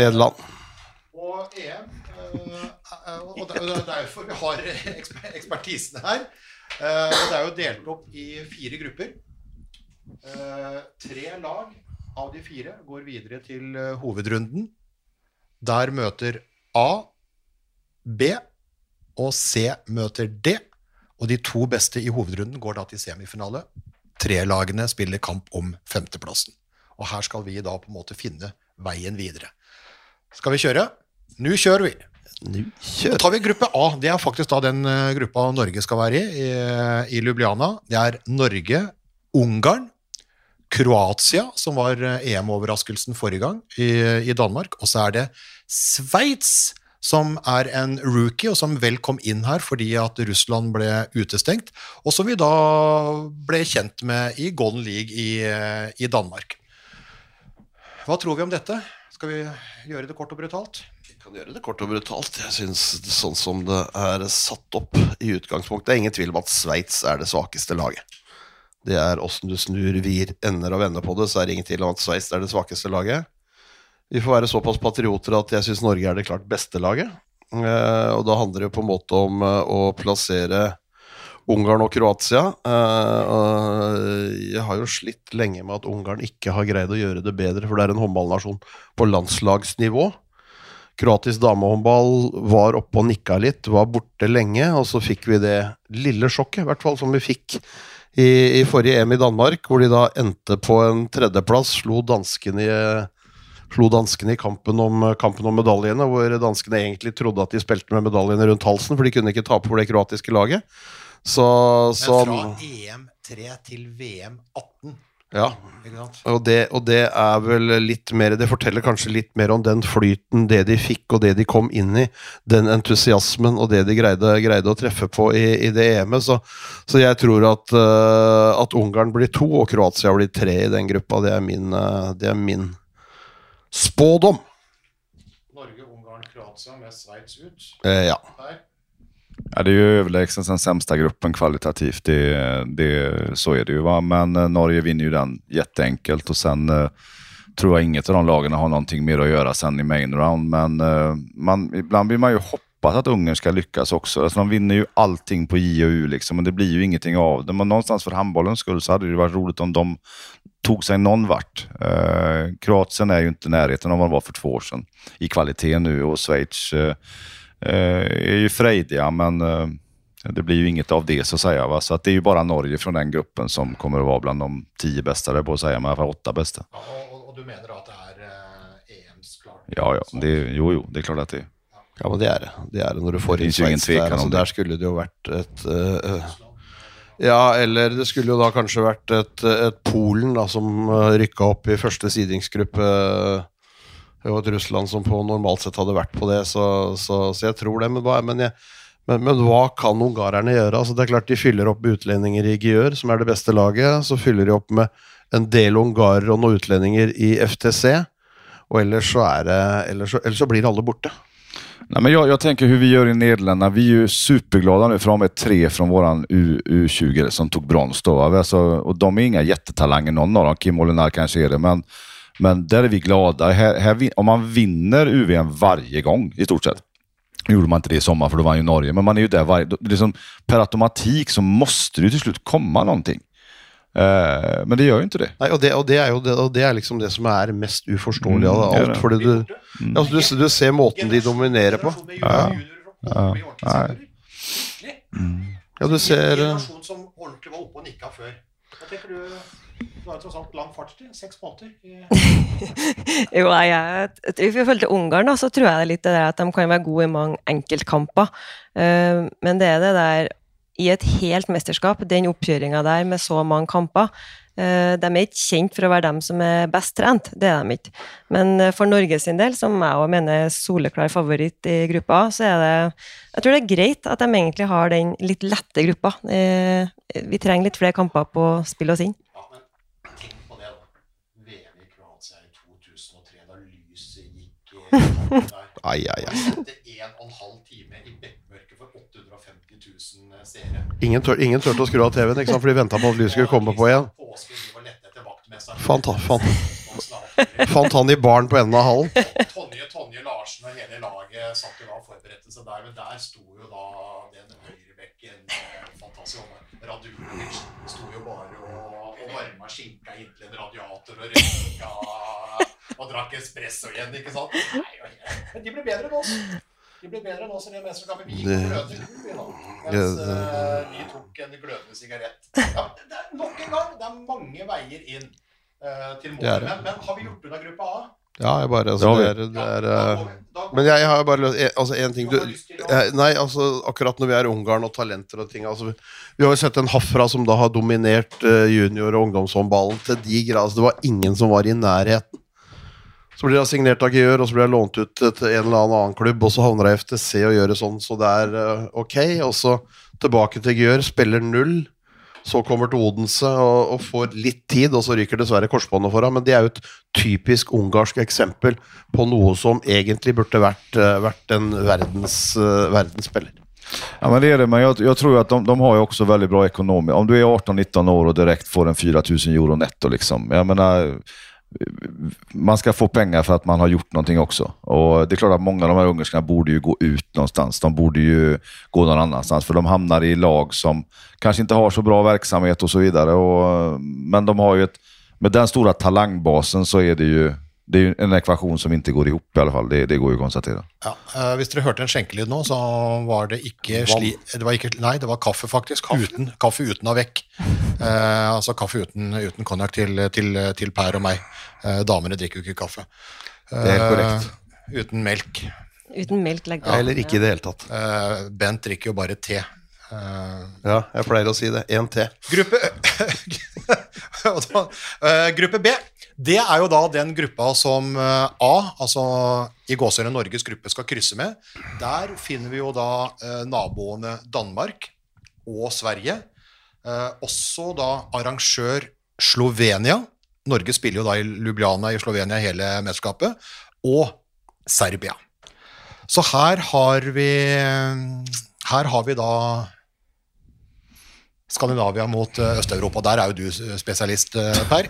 Nederland. Og EM eh, eh, Og det er derfor vi har eksper ekspertisen her. Eh, og det er jo delt opp i fire grupper. Eh, tre lag av de fire går videre til eh, hovedrunden. Der møter A, B og C møter D. Og de to beste i hovedrunden går da til semifinale. Tre lagene spiller kamp om femteplassen. Og her skal vi da på en måte finne veien videre. Skal vi kjøre? Nå kjører vi. Nå kjører. tar vi gruppe A. Det er faktisk da den eh, gruppa Norge skal være i, i, i Ljubljana. Det er Norge, Ungarn, Kroatia, som var eh, EM-overraskelsen forrige gang, i, i Danmark. Og så er det Sveits, som er en rookie, og som vel kom inn her fordi at Russland ble utestengt, og som vi da ble kjent med i Golden League i, i Danmark. Hva tror vi om dette? Skal vi gjøre det kort og brutalt? Vi kan gjøre det kort og brutalt. Jeg synes Sånn som det er satt opp i utgangspunktet, det er ingen tvil om at Sveits er det svakeste laget. Det er åssen du snur, vir, ender og vender på det, så er det ingen tvil om at Sveits er det svakeste laget. Vi får være såpass patrioter at jeg syns Norge er det klart beste laget. Eh, og da handler det på en måte om eh, å plassere Ungarn og Kroatia. Eh, jeg har jo slitt lenge med at Ungarn ikke har greid å gjøre det bedre, for det er en håndballnasjon på landslagsnivå. Kroatisk damehåndball var oppe og nikka litt, var borte lenge, og så fikk vi det lille sjokket, i hvert fall som vi fikk i, i forrige EM i Danmark, hvor de da endte på en tredjeplass, slo danskene i slo danskene i kampen om, kampen om, medaljene, hvor danskene egentlig trodde at de spilte med medaljene rundt halsen, for de kunne ikke tape for det kroatiske laget. Så, så Men fra EM3 til VM18. Ja, og det, og det, er vel litt mer Det forteller kanskje litt mer om den flyten, det de fikk og det de kom inn i. Den entusiasmen og det de greide, greide å treffe på i, i det EM-et. Så, så, jeg tror at, uh, at Ungarn blir to og Kroatia blir tre i den gruppa. Det er min, uh, det er min Spådom! Norge, Ungarn, Kroatia med Sveits ut. Eh, ja. Ja, det är ju överlägsen den sämsta gruppen kvalitativt. Det, det, så är det ju. Va? Men eh, Norge vinner ju den jätteenkelt och sen eh, tror jag inget av de lagen har någonting mer att göra sen i main round. Men eh, man, ibland vill man ju hoppas att Ungern ska lyckas också. Alltså, de vinner ju allting på J och liksom, men det blir ju ingenting av det. Men någonstans för handbollens skull så hade det varit roligt om de tog sig någon vart. Eh, Kroatien är ju inte i närheten av vad de var för två år sedan i kvalitet nu och Schweiz eh, är ju frejdiga men eh, det blir ju inget av det så att säga. Va? Så att det är ju bara Norge från den gruppen som kommer att vara bland de tio bästa, där på att säga, men i alla fall åtta bästa. Ja, och, och, du menar att det är eh, EMs klart? Ja, ja. Det, jo, jo, det är klart att det är. Ja, men det er det. Det er det når du får inn Sveits der. Altså, der skulle det jo vært et uh, Ja, eller det skulle jo da kanskje vært et, et Polen da, som rykka opp i første sidingsgruppe. Var et Russland som på normalt sett hadde vært på det, så, så, så jeg tror det. Men hva, men, jeg, men, men hva, kan ungarerne gjøre? Altså, det er klart De fyller opp med utlendinger i Gjør, som er det beste laget. Så fyller de opp med en del ungarer og noen utlendinger i FTC. Og ellers så, er det, ellers ellers så blir alle borte. Nej, men jag, jag, tänker hur vi gör i Nederländerna. Vi är ju superglada nu för de är tre från vår U, 20 som tog brons. Då, de är inga jättetalanger någon av dem. Kim Olinar kanske är det. Men, men där är vi glada. Här, här, om man vinner UVM varje gång i stort sett. Nu gjorde man inte det i sommar för då vann ju Norge. Men man är ju där varje... Liksom, per automatik så måste det till slut komma någonting. Eh, men det gjør jo ikke det. Nei, og det, og det, er jo det, det er liksom det som er mest uforståelig av mm, alt. Fordi du, mm. altså, du, du, ser måten de dominerer på. Ja. Ja. Mm. ja, du ser Generasjon som ordentlig var oppe og nikka før. Hva tenker du? Du har tross alt lang fartstid. Seks måneder. jo, jeg, I forhold til Ungarn da, så tror jeg det er litt det der at de kan være gode i mange enkeltkamper. Uh, men det er det der i et helt mesterskap, den oppkjøringa der med så mange kamper. Eh, de er ikke kjent for å være dem som er best trent, det er de ikke. Men eh, for Norge sin del, som jeg også mener er soleklar favoritt i gruppa, så er det Jeg tror det er greit at de egentlig har den litt lette gruppa. Eh, vi trenger litt flere kamper på å spille oss inn. Ja, men tenk på det, da. VM i Kroatia i 2003, da lyset gikk der. Ai, ai, ai. En og en halv time i bekmørket for 850 000 seere. Ingen, tør, ingen turte å skru av TV-en, for de venta på at lyset skulle komme på igjen. Fant, fant, fant han i baren på enden av hallen? Tonje, Tonje Larsen og hele laget satt jo da og forberedte seg der, men der sto jo da den høyrebekken fantastisk Radulovic sto jo bare og, og varma skinka inntil en radiator og røyka drakk espresso igjen, ikke sant? Nei, men de ble bedre enn oss. De ble bedre enn oss i det mesterskapet. Vi gikk glødende kull, nå. Mens uh, vi tok en glødende sigarett. Ja, det er nok en gang, det er mange veier inn uh, til målet. Men, men, har vi gjort unna gruppa A? Ja, jeg bare altså, det er, det er uh, Men jeg, har bare Altså, én ting du Nei, altså, akkurat når vi er Ungarn og talenter og ting altså, Vi har jo sett en Hafra som da har dominert junior- og ungdomshåndballen til de grader. Altså, det var ingen som var i nærheten. Så blir jeg signert av Gjør, og så blir jeg lånt ut til en eller annen klubb, og så havner jeg i FTC og gjør det sånn, så det er uh, ok. Og så tilbake til Gjør, spiller null. Så kommer til Odense og, og får litt tid, og så ryker dessverre korsbåndet for ham. Men det er jo et typisk ungarsk eksempel på noe som egentlig burde vært, uh, vært en verdens, uh, verdensspiller. Ja, men det är det, men jag, jag tror att de, de har ju också väldigt bra ekonomi. Om du er 18-19 år og direkte får en 4000 euro netto, liksom. jag menar, man ska få pengar för att man har gjort någonting också. Och Det är klart att många av de här ungerskarna borde ju gå ut någonstans. De borde ju gå någon annanstans, för de hamnar i lag som kanske inte har så bra verksamhet och så vidare. Men de har ju ett, med den stora talangbasen så är det ju det är jo en ekvasjon som ikke går ihop, i alle fall. Det, det går jo å konstatere. Ja, eh, Hvis dere hørte en skjenkelyd nå, så var det ikke sli... Det var ikke, nei, det var kaffe, faktisk. Kaffe, uten, kaffe uten av vekk. Eh, altså kaffe uten, uten konjakk til, til, til Per og meg. Eh, damene drikker jo ikke kaffe. Det er helt korrekt. Eh, uten melk. Uten melk legger Ja, eller ikke i det hele tatt. Eh, Bent drikker jo bare te. Eh, Ja, jeg pleier å si det. Én til. Gruppe, eh, gruppe B, det er jo da den gruppa som eh, A, altså i gåsehudene Norges gruppe, skal krysse med. Der finner vi jo da naboene Danmark og Sverige. Også da arrangør Slovenia. Norge spiller jo da i Ljubljana i Slovenia hele mesterskapet. Og Serbia. Så her har vi Her har vi da Skandinavia mot eh, Øst-Europa. Der er jo du eh, spesialist, eh, Per.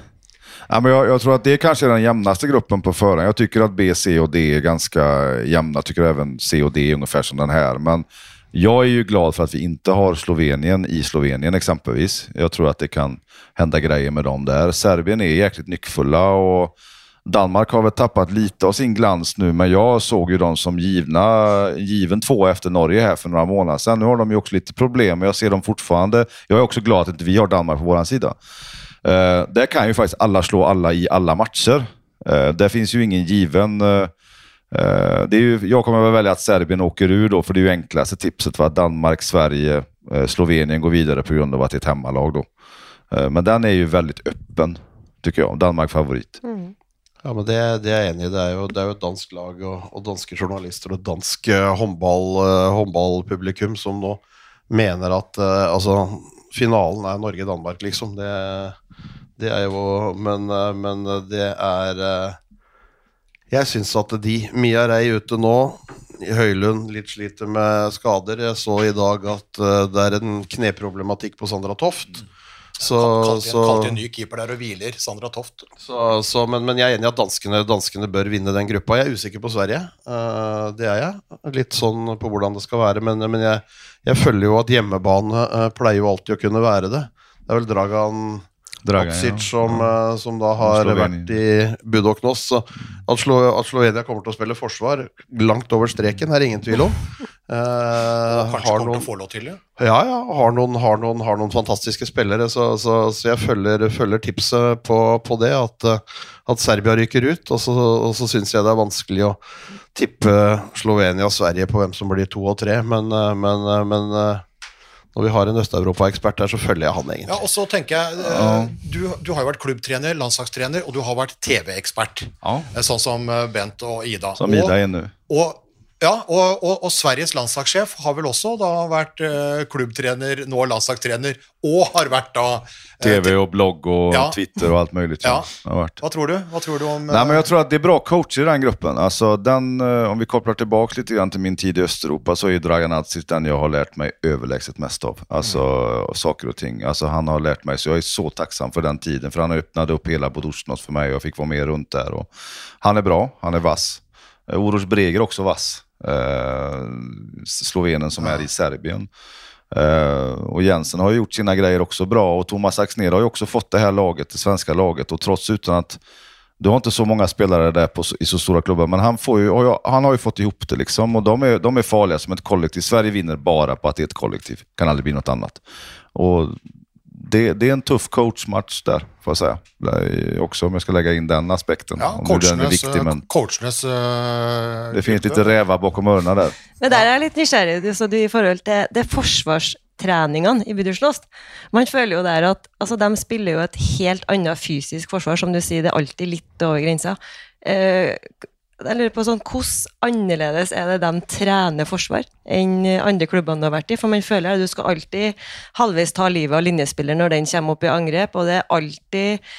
Ja, men jag, jag tror att det kanske är den jämnaste gruppen på förhand. Jag tycker att B, C och D är ganska jämna. Jag tycker även C och D är ungefär som den här. Men jag är ju glad för att vi inte har Slovenien i Slovenien exempelvis. Jag tror att det kan hända grejer med dem där. Serbien är jäkligt nyckfulla och Danmark har väl tappat lite av sin glans nu, men jag såg ju dem som givna, given två efter Norge här för några månader sedan. Nu har de ju också lite problem, men jag ser dem fortfarande. Jag är också glad att inte vi har Danmark på vår sida. Eh, där kan ju faktiskt alla slå alla i alla matcher. Eh, där finns ju ingen given... Eh, det är ju, jag kommer väl välja att Serbien åker ur då, för det är ju enklaste tipset Va? Danmark, Sverige, Slovenien går vidare på grund av att det är ett hemmalag. Då. men den är ju väldigt öppen, tycker jag. Danmark favorit. Mm. Ja, men det, det er jeg enig i. Det er jo, det er jo et dansk lag og, og danske journalister og dansk uh, håndball, uh, håndballpublikum som nå mener at uh, altså, finalen er Norge-Danmark, liksom. Det, det, er jo Men, men det er Jeg syns at de Mia Rei ute nå, Høylund litt sliter med skader. Jeg så i dag at det er en kneproblematikk på Sandra Toft. Så, Kalte en ny keeper der og hviler, Sandra Toft. Så, så, men, men, jeg er enig i at danskene, danskene, bør vinne den gruppa. Jeg er usikker på Sverige. Uh, det er jeg. Litt sånn på hvordan det skal være. Men, men jeg, jeg, føler jo at hjemmebane uh, pleier jo alltid å kunne være det. Det er vel Dragan Dragic, ja. som, uh, som, da har vært i Budoknos. At, Slo at Slovenia kommer til å spille forsvar langt over streken, er det ingen tvil om. Uh, kanskje kommer noen, til å få lov til det? Ja, ja. Har noen, har noen, har noen fantastiske spillere. Så, så, så jeg følger, følger, tipset på, på det, at, at, Serbia ryker ut. Og så, og så syns jeg det er vanskelig å tippe Slovenia og Sverige på hvem som blir to og tre, men, men, men når vi har en Øst-Europa-ekspert her, så følger jeg han egentlig. Ja, og så tenker jeg, du, du, har jo vært klubbtrener, landslagstrener, og du har vært TV-ekspert. Ja. Sånn som Bent og Ida. Som Ida er nå. Og, ja, og, og, og, Sveriges landslagssjef har vel også da vært eh, klubbtrener, nå landslagstrener, og har vært da eh, TV og blogg og ja. Twitter og alt mulig. Ja. Hva tror du? Hva tror du om. Nej, men Jeg tror at det er bra coacher i den gruppen. Alltså, den, om vi kopplar tilbake litt til min tid i Øst-Europa, så er Dragan Adzic den jeg har lært meg överlägset mest av. Alltså, mm. saker og ting. Alltså, han har lært meg, så jeg er så tacksam for den tiden. For han öppnade opp hele Bodosjnos for meg, og jeg fikk være med rundt der. Och han er bra, han er vass. Oroš Breger også vass. Eh, slovenen som er i Serbien. Uh, och Jensen har gjort sina grejer också bra och Thomas Axner har ju också fått det här laget, det svenska laget och trots utan att du har inte så många spelare där på, i så stora klubbar, men han, får ju, han har ju fått ihop det liksom och de är, de är farliga som ett kollektiv. Sverige vinner bara på att det är ett kollektiv, kan aldrig bli något annat. Och det, det, är en tuff coachmatch der, får jag si. Också om jeg skal legge inn den aspekten. Ja, coachenes, viktig, men coachenes uh, Det finnes litt rävar bakom ørene der. Men der er jeg litt nysgjerrig så du, i forhold til det forsvarstreningene i Budursnost. Man føler jo der at altså, de spiller jo et helt annet fysisk forsvar. Som du sier, det er alltid litt over grensa. Uh, jeg lurer på sånn, Hvordan annerledes er det de trener forsvar enn andre klubbene du har vært i? For man føler at du skal alltid halvveis ta livet av linjespiller når den kommer opp i angrep, og det er alltid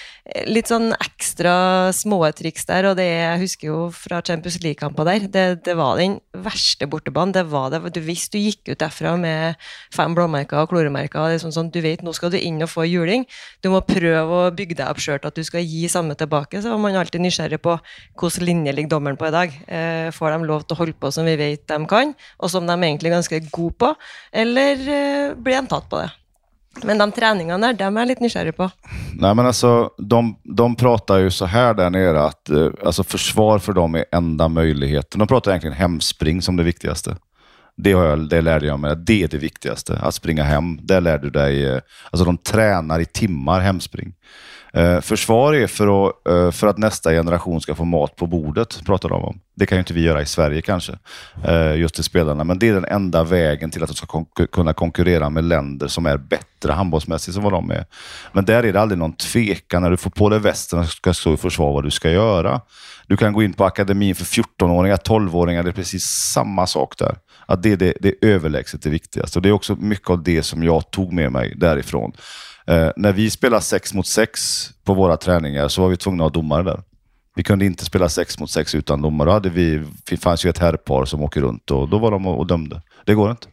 litt sånn ekstra små triks der, og det er, jeg husker jo fra Champions League-kamper der, det, det, var den verste bortebanen. Det var det, du, Hvis du gikk ut derfra med fem blåmerker og kloremerker, det er sånn, sånn, du vet nå skal du inn og få juling, du må prøve å bygge deg opp sjøl at du skal gi samme tilbake, så var man alltid nysgjerrig på hvilken linje ligger dommeren på i dag. Eh, får de lov til å holde på som vi vet de kan, og som de egentlig er ganske gode på, eller eh, blir de tatt på det? Men de treningene der, dem er jeg litt nysgjerrig på. Nei, men altså, de, de prater jo så her der nere at uh, altså, forsvar for dem er enda muligheten. De prater egentlig hemspring som det viktigste. Det, har jeg, det lærte jeg meg. Det er det viktigste. Å springe hem. Det lærte du deg uh, Altså, de trener i timer hemspring. Eh, försvar är för att, eh, för att nästa generation ska få mat på bordet, pratar de om. Det kan ju inte vi göra i Sverige kanske, eh, just till spelarna. Men det är den enda vägen till att de ska kon kunna konkurrera med länder som är bättre handbollsmässigt som vad de är. Men där är det aldrig någon tvekan. När du får på dig västen och ska stå i försvar vad du ska göra. Du kan gå in på akademin för 14-åringar, 12-åringar. Det är precis samma sak där. Att det, det, det är överlägset det viktigaste. Och Det är också mycket av det som jag tog med mig därifrån. Eh, när vi spelade sex mot sex på våra träningar så var vi tvungna att ha domare där. Vi kunde inte spela sex mot sex utan domare. Då hade vi, det fanns ju ett herrpar som åker runt och då var de och, och dömde. Det går inte.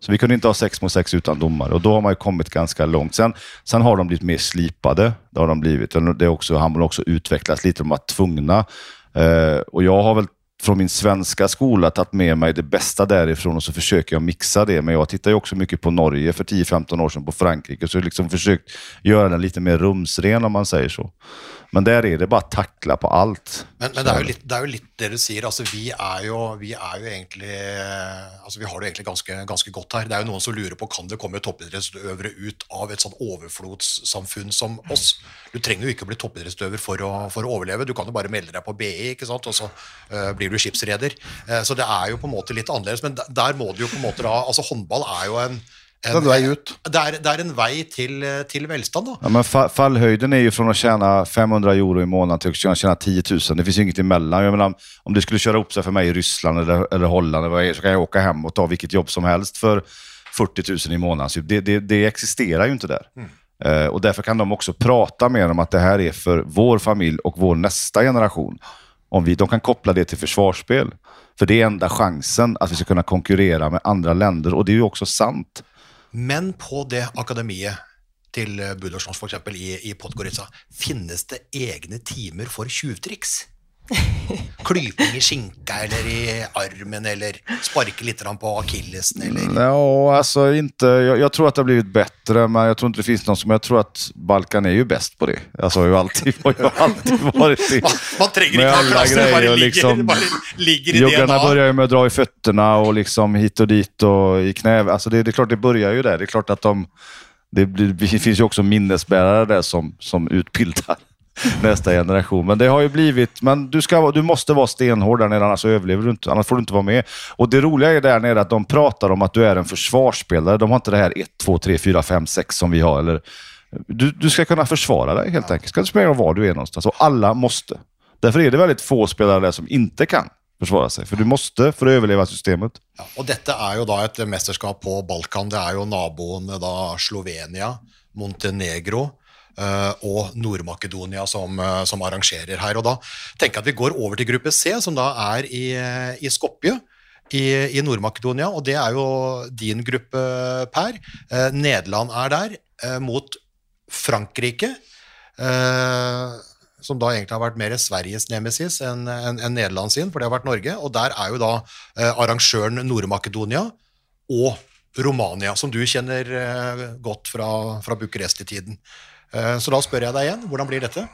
Så vi kunde inte ha sex mot sex utan domare och då har man ju kommit ganska långt. Sen, sen har de blivit mer slipade. Det har de blivit. Det är också, handboll har också utvecklats lite. De var tvungna. Eh, och jag har väl från min svenska skola tagit med mig det bästa därifrån och så försöker jag mixa det. Men jag tittar ju också mycket på Norge för 10-15 år sedan, på Frankrike. Så jag liksom försökt göra den lite mer rumsren om man säger så. Men der er det bare tackla på alt. Men, men det, er litt, det er jo litt det du sier. altså Vi er jo, vi er jo egentlig altså Vi har det egentlig ganske, ganske godt her. Det er jo noen som lurer på kan det komme toppidrettsutøvere ut av et sånn overflodssamfunn som oss. Du trenger jo ikke å bli toppidrettsutøver for for å overleve. Du kan jo bare melde deg på BI, ikke sant? og så uh, blir du skipsreder. Uh, så det er jo på en måte litt annerledes. Men der må du jo på en måte da altså Håndball er jo en Er en vei ut. Det er, det er en vei til, til velstand, da. Ja, men fa- fallhöjden är ju från att tjäna 500 euro i måneden til å tjene 10 000. Det fins ingenting inget emellan. Menar, om det skulle kjøre opp seg for meg i Ryssland eller, eller Holland så kan jeg åke hjem og ta hvilket jobb som helst for 40 000 i måneden. Det, det, det, eksisterer jo ikke der. Mm. Eh, og Derfor kan de også prate mer om at det her er for vår familj og vår neste generation. Om vi, de kan koble det til forsvarsspill. For det er enda chansen at vi skal kunne konkurrere med andre länder. Og det er jo også sant. Men på det akademiet til eh, f.eks. i, i Podgorica, finnes det egne timer for tjuvtriks? Klyping i skinka eller i armen, eller sparke litt på akillesen, eller Ja, alltså inte. Jag, jag tror att det har blivit bättre, men jag tror inte det finns någon som... Jag tror att Balkan är ju bäst på det. Alltså, har ju alltid, har alltid varit det. Man, man trenger ikke ha alla klasse, det bare ligger, liksom- bare ligger i Joggarna DNA. börjar ju med att dra i fötterna och liksom hit och dit och i knä. Alltså det, det är klart, det börjar ju där. Det är klart att de... Det, blir, det finns ju också minnesbärare där som, som utbildar nästa generation. Men det har ju blivit... Men du, ska, du måste vara stenhård där nere, annars överlever du inte. Annars får du inte vara med. Och det roliga är där nere att de pratar om att du är en försvarsspelare. De har inte det här 1, 2, 3, 4, 5, 6 som vi har. Eller, du, du ska kunna försvara dig helt enkelt. Ska det spela var du är någonstans. Och alla måste. Därför är det väldigt få spelare där som inte kan försvara sig. För du måste för att överleva systemet. Ja, og dette er jo da et mesterskap på Balkan. Det er jo naboen da Slovenia, Montenegro og Nord-Makedonia som, eh, som arrangerer her. Og da tenker jeg at vi går over til gruppe C, som da er i, eh, i Skopje. I, i Nord-Makedonia, og det er jo din gruppe, Per. Eh, Nederland er der, eh, mot Frankrike. Eh, som da egentlig har vært mer Sveriges nemesis enn en, en Nederland sin, for det har vært Norge. Og der er jo da eh, arrangøren Nord-Makedonia og Romania, som du kjenner eh, godt fra, fra Bucuresti-tiden. Eh, så da spør jeg deg igjen, hvordan blir dette?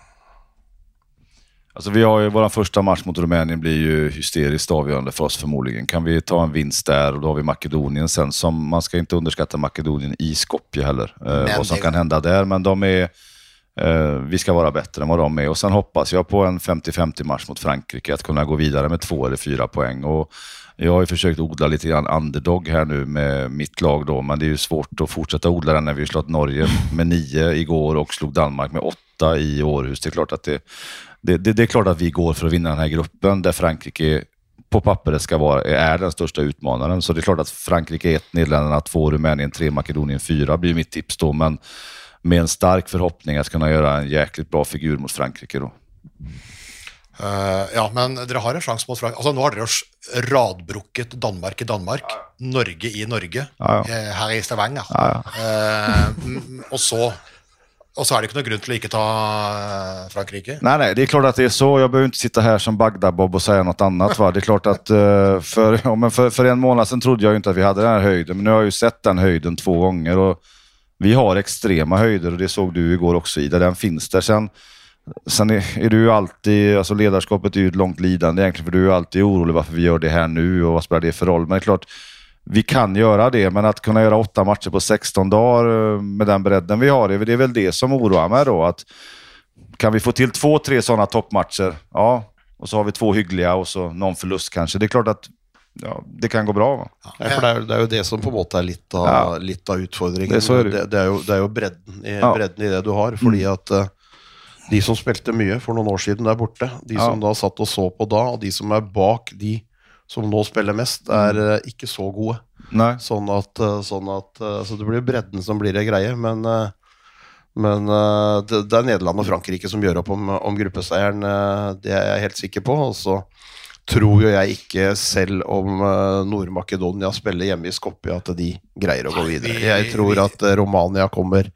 Alltså vi har ju, vår første match mot Rumänien blir ju hysteriskt avgjørende for oss förmodligen. Kan vi ta en vinst der, og da har vi Makedonien sen. Som, man skal ikke underskatta Makedonien i Skopje heller. Eh, vad som kan hende der, Men de är, eh, vi skal være bedre enn vad de er. Och sen hoppas jeg på en 50-50 match mot Frankrike. Att kunna gå videre med två eller fyra poäng. Och jag har ju försökt odla lite grann underdog här nu med mitt lag då. Men det är ju svårt att fortsätta odla den när vi slått Norge med nio igår och slog Danmark med åtta i Århus. Det är klart att det, det, det, det är klart att vi går för att vinna den här gruppen där Frankrike på pappret ska vara, är den största utmanaren. Så det är klart att Frankrike 1, Nederländerna 2, Rumänien 3, Makedonien 4 blir mitt tips då. Men med en stark förhoppning att kunna göra en jäkligt bra figur mot Frankrike då. Eh, ja, men dere har en sjanse mot Frankrike. Altså, nå har dere jo radbrukket Danmark i Danmark, Norge i Norge, Ja, ja. eh, her i Stavanger. Ja, Eh, mm, og, så, og så er det ikke noe grunn til å ikke ta Frankrike. Nei, nei, det er klart at det er så. Jeg behøver ikke sitte her som Bagdad-Bob si noe annet. annat. Va? Det er klart at uh, for, ja, men för, för en måned siden trodde jeg jo ikke at vi hadde den høyden, men nå har jeg jo sett den høyden två ganger. og vi har ekstreme høyder, og det såg du i går også, Ida. Den finnes der. Sen, sen är, är du alltid, alltså ledarskapet är ju ett långt lidande egentligen, för du är alltid orolig varför vi gör det här nu och vad spelar det för roll. Men det är klart, vi kan göra det, men att kunna göra åtta matcher på 16 dagar eh, med den bredden vi har, det är väl- det som oroar mig då. Att kan vi få till två, tre sådana toppmatcher, ja, og så har vi två hyggliga och så någon förlust kanske. Det är klart att ja, det kan gå bra. For det er, det er jo det som på en måte er litt av, Ja. litt av utfordringen. Det- er det. er jo, det er jo bredden, i, bredden i det du har. Fordi at eh, de som spilte mye for noen år siden der borte, de Ja. som da satt og så på da, og de som er bak de som nå spiller mest, er uh, ikke så gode. Nei. Sånn at, eh, sånn at eh, Så det blir bredden som blir det greie, men men det, det er Nederland og Frankrike som gjør opp om, om gruppeseieren. Det er jeg helt sikker på. Og så tror jo jeg ikke, selv om eh, Nord-Makedonia spiller hjemme i Skopje, at de greier å gå videre. Jeg tror at eh, Romania kommer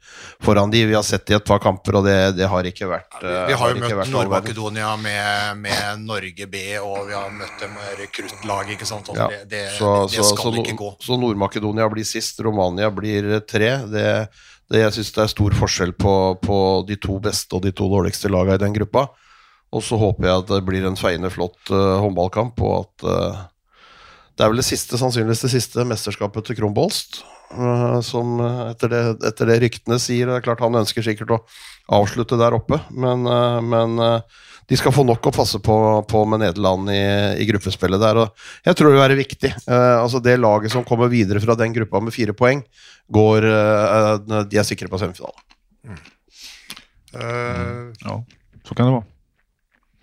foran de. Vi har sett i et par kamper, og det, det har ikke vært ja, Vi har jo har møtt. Nord-Makedonia med, med Norge B, og vi har møtt dem med rekruttlag, ikke sant. Altså, Ja, det, det, så, det så, skal så, ikke gå. så Nord-Makedonia blir sist, Romania blir tre. Det, det, jeg syns det er stor forskjell på, på de to beste og de to dårligste lagene i den gruppa. Og så håper jeg at det blir en feiende flott uh, håndballkamp, og at uh, Det er vel det siste, sannsynligvis det siste mesterskapet til Kronbolst. eh, som etter det, etter det ryktene sier Det er klart Han ønsker sikkert å avslutte der oppe, men, men de skal få nok å passe på, på med Nederland i, i gruppespillet der. Og jeg tror det vil være viktig. Eh, altså Det laget som kommer videre fra den gruppa med fire poeng, går eh, De er sikre på semifinale. Mm. Ja, så kan det vara.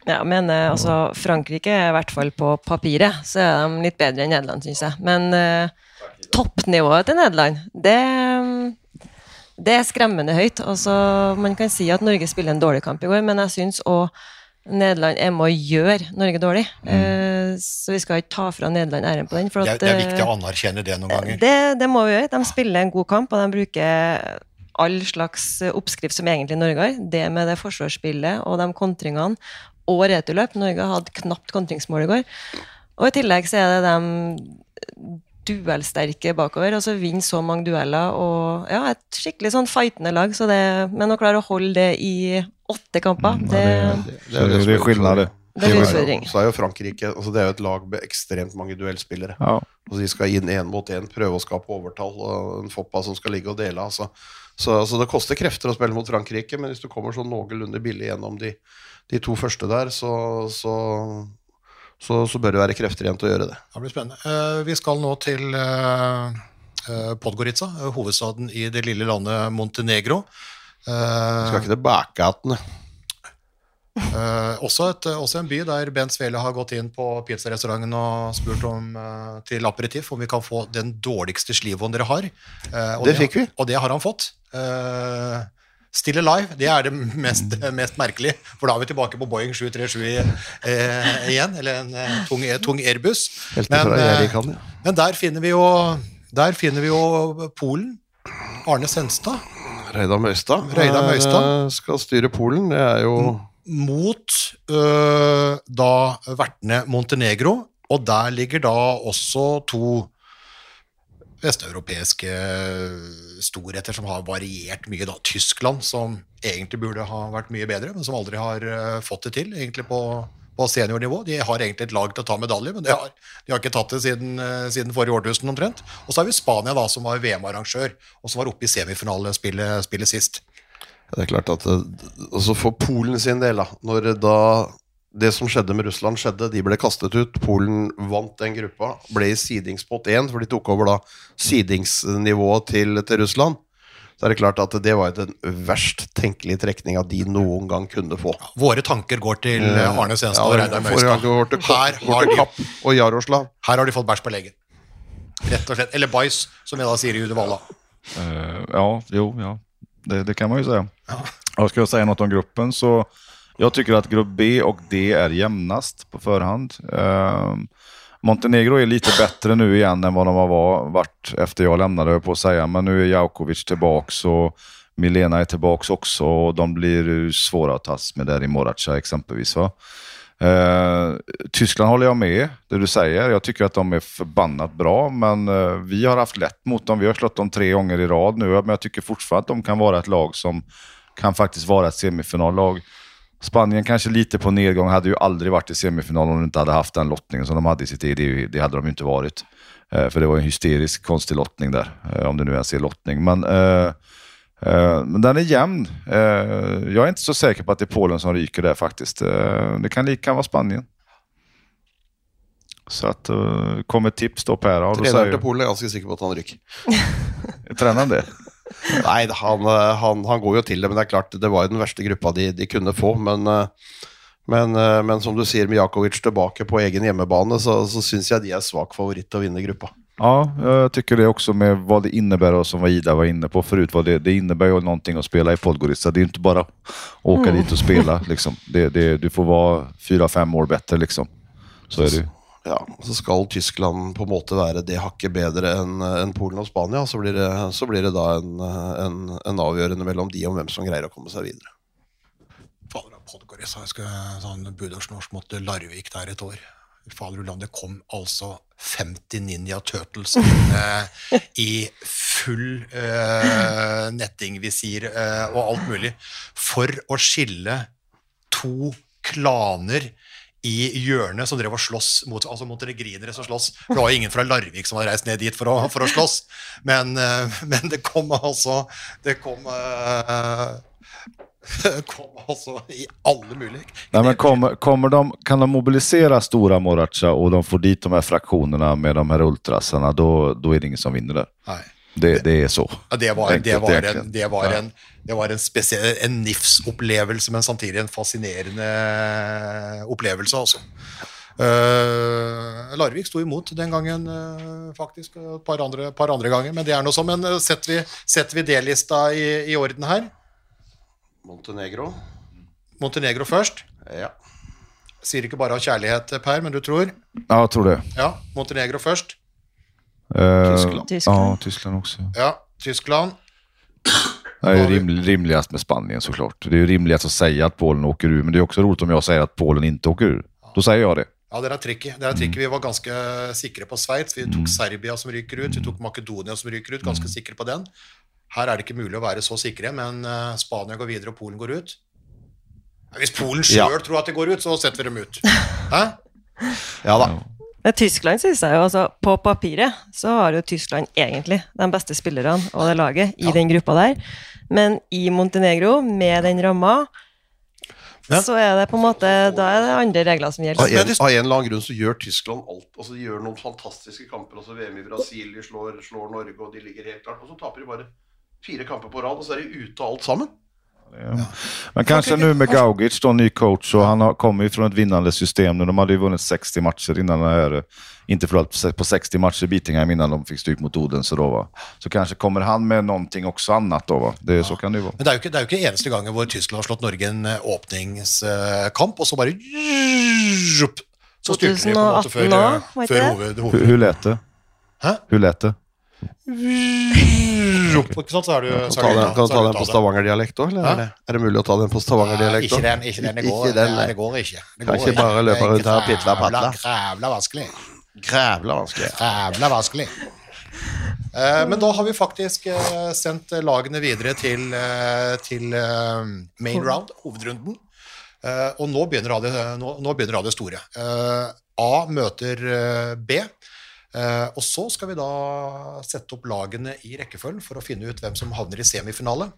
Ja, men eh, altså, Frankrike er i hvert fall på papiret, så er de litt bedre enn Nederland, syns jeg. Men uh, toppnivået til Nederland, det, det er skremmende høyt. Altså, man kan si at Norge spiller en dårlig kamp i går, men jeg syns òg Nederland er med å gjøre Norge dårlig. Eh, så vi skal ikke ta fra Nederland æren på den. For det, er, det er viktig å anerkjenne det noen ganger. det, det må vi gjøre. De spiller en god kamp, og de bruker all slags oppskrift som egentlig Norge har. Det med det forsvarsspillet og de kontringene og returløp. Norge hadde knapt kontringsmål i går. Og i tillegg så er det de duellsterke bakover. Altså Vinner så mange dueller og ja, et skikkelig sånn fightende lag. Så det, men å klare å holde det i åtte kamper, det, Det, det, det det är skillnad det. det er Så er jo- Så er jo Frankrike altså Det er jo et lag med ekstremt mange duellspillere. Ja. Og de skal inn én mot én, prøve å skape overtall. Og en Foppa som skal ligge og dele. Altså. Så, altså det koster krefter å spille mot Frankrike, men hvis du kommer sånn noenlunde billig gjennom de, de to første der, så, så, så, så bør det være krefter igjen til å gjøre det. Det blir spennende. Eh, vi skal nå til eh, eh, Podgorica, hovedstaden i det lille landet Montenegro. Skal ikke til igjen. Uh, også, et, også en by der Bent Svele har gått inn på pizzarestauranten og spurt om uh, til aperitiff om vi kan få den dårligste slivoen dere har. Uh, og Det fikk vi. Og det har han fått. Uh, Still Alive, det er det mest, mest merkelige. For da er vi tilbake på Boeing 737 eh, igjen, eller en eh, tung, tung Airbus. Men, eh. Men der finner vi jo, der finner vi jo Polen. Arne Senstad. Reidar Møystad, Reidar Møystad. eh, skal styre Polen. Det er jo mot øh, da vertene Montenegro, og der ligger da også to vesteuropeiske storheter som har variert mye. da. Tyskland, som egentlig burde ha vært mye bedre, men som aldri har øh, fått det til egentlig på, på seniornivå. De har egentlig et lag til å ta medalje, men de har, de har ikke tatt det siden, øh, siden forrige årtusen omtrent. Og så har vi Spania, da, som var VM-arrangør, og som var oppe i semifinalespillet spillet sist. Det er klart at eh, altså For Polen sin del, da Når da det som skjedde med Russland, skjedde. De ble kastet ut. Polen vant den gruppa. Ble i sidingspott 1, for de tok over da sidingsnivået til, til Russland. så er det klart at det var jo den verst tenkelige trekninga de noen gang kunne få. Våre tanker går til eh, Arne Senstad og Reidar Møystad. Her Jaroslav. Her har de fått bæsj på legen. Rett og slett. Eller bæsj, som jeg da sier i Uddevalla. Uh, ja, jo, ja. Det, det kan man ju säga. Ja. skal jag säga något om gruppen så jag tycker att grupp B och D är jämnast på förhand. Eh, Montenegro är lite bättre nu igen än vad de har var- varit efter jag lämnade på att säga. Men nu är Jaukovic tillbaks och Milena är tillbaks också och de blir svåra att tas med där i Moraca exempelvis. Va? Eh, Tyskland håller jag med, det du säger. Jag tycker att de är förbannat bra, men eh, vi har haft lätt mot dem. Vi har slått dem tre gånger i rad nu, men jag tycker fortfarande att de kan vara ett lag som kan faktiskt vara ett semifinallag. Spanien kanske lite på nedgång, hade ju aldrig varit i semifinalen om de inte hade haft den lottningen som de hade i sitt eget. Det, hadde hade de ju inte varit. for för det var en hysterisk konstig lottning där, eh, om det nu ens är lottning. Men, eh, eh, men den är jämn. Eh, jag är inte så säker på att det är Polen som ryker där faktiskt. Eh, det kan lika vara Spanien. Så att, kommer ett tips då Per. Då Treneren til Polen er ganske sikker på at han ryker. Trener han det? Nei, han, eh, han, han går jo til det, men det er klart, det var jo den verste gruppa de, de kunne få. Men, eh, men, eh, men som du sier, med Jakovic tilbake på egen hjemmebane, så, så syns jeg de er svak favoritt til å vinne gruppa. Ja, jeg tycker det også med vad det innebär och som Ida var inne på förut. Vad det, det innebär ju någonting att spela i Podgorica. Det är ju inte bara att åka dit och spela. Liksom. Det, det, du får vara fyra, fem år bättre. Liksom. Så är det. Ja, Så skal Tyskland på en måte være det hakket bedre enn en Polen og Spania, så blir det, så blir det da en, en, en avgjørende mellom de om hvem som greier å komme seg videre. Fader, Podgorica, jeg skulle sånn budorsnorsk måtte Larvik der et år. Faderulland, det kom altså 50 Ninja Turtles eh, i full eh, nettingvisir eh, og alt mulig for å skille to klaner i hjørnet som drev og slåss mot altså montenegrinere som slåss. For det var jo ingen fra Larvik som hadde reist ned dit for å, for å slåss. Men, eh, men det kom altså Det kom uh, kom altså i alle mulige Nei, men kommer, kommer de, kan de mobilisere stora Moracha og de får dit de her fraksjonene med de her ultrasene, da er det ingen som vinner der? Nei. Det, det er så. Ja, det var, det var, en, det var en, det var en, spesiell, en NIFS-opplevelse, men samtidig en fascinerende opplevelse, altså. Uh, Larvik sto imot den gangen, uh, faktisk. og Et par andre, par andre ganger, men det er noe sånn. Men eh, setter vi, setter vi D-lista i, i orden her? Montenegro. Montenegro først. Ja. Sier ikke bare av kjærlighet, Per, men du tror? Ja, jeg tror det. Ja, Montenegro først. Eh, Tyskland. Tyskland. Ja, Tyskland också. Ja, Tyskland. Det är ju rim, rimligast med Spanien såklart. Det är ju rimligast att säga att Polen åker ur, men det är också roligt om jag säger att Polen inte åker ur. Då säger jag det. Ja, det er tricky. Det er tricky. Vi var ganske sikre på Sveits. Vi tok Serbia som ryker ut. Vi tok Makedonia som ryker ut. Ganske sikre på den. Her er det ikke mulig å være så sikre, men eh, Spania går videre, og Polen går ut. Hvis Polen sjøl Ja. tror at det går ut, så setter vi dem ut. Hæ? ja da. Men Tyskland synes jeg jo, altså På papiret så har jo Tyskland egentlig de beste spillerne og det laget i den gruppa der. Men i Montenegro, med den ramma, Ja. så er det på en måte Da er det andre regler som Av gjelder. en, av en eller annen grunn så gjør Tyskland alt. Altså De gjør noen fantastiske kamper. Altså VM i Brasil, de slår, slår Norge, og de ligger helt klart. Og så taper de bare fire kamper på rad, og så er de ute av alt sammen. Men kanskje nu med Gaugic, då, ny coach, och han har, kommer ju från ett vinnande system. De hade ju vunnit 60 matcher innan det här, inte förlorat på 60 matcher i innan de fick stryk mot Odense då va. Så kanske kommer han med någonting också annat då va. Det, Så kan det ju vara. Men det er, jo ikke, det er jo ikke eneste gangen hvor Tyskland har slått Norge en eh, åpningskamp, og så bare Så styrte de på en måte før, 2018 nå, før hoved, Hur, hoved. hur lät det? Hæ? Hur lät det? Ikke sant, så er du, Kan du ta den, kan du ta den på stavangerdialekt òg, eller er det, er det mulig å ta den på stavangerdialekt ikke òg? den, ikke den. Det går, Ikke den, nei, nei. det går ikke. Det Kan går ikke bare løpe rundt her og pitle og patla. Grævla vanskelig. Grævla vanskelig. Jævla vanskelig. Eh, men da har vi faktisk eh, sendt lagene videre til, eh, til main round, hovedrunden. Eh, og nå begynner, det, nå, nå begynner det store. Eh, A møter B. Eh, og så skal vi da sette opp lagene i rekkefølgen for å finne ut hvem som havner i semifinale.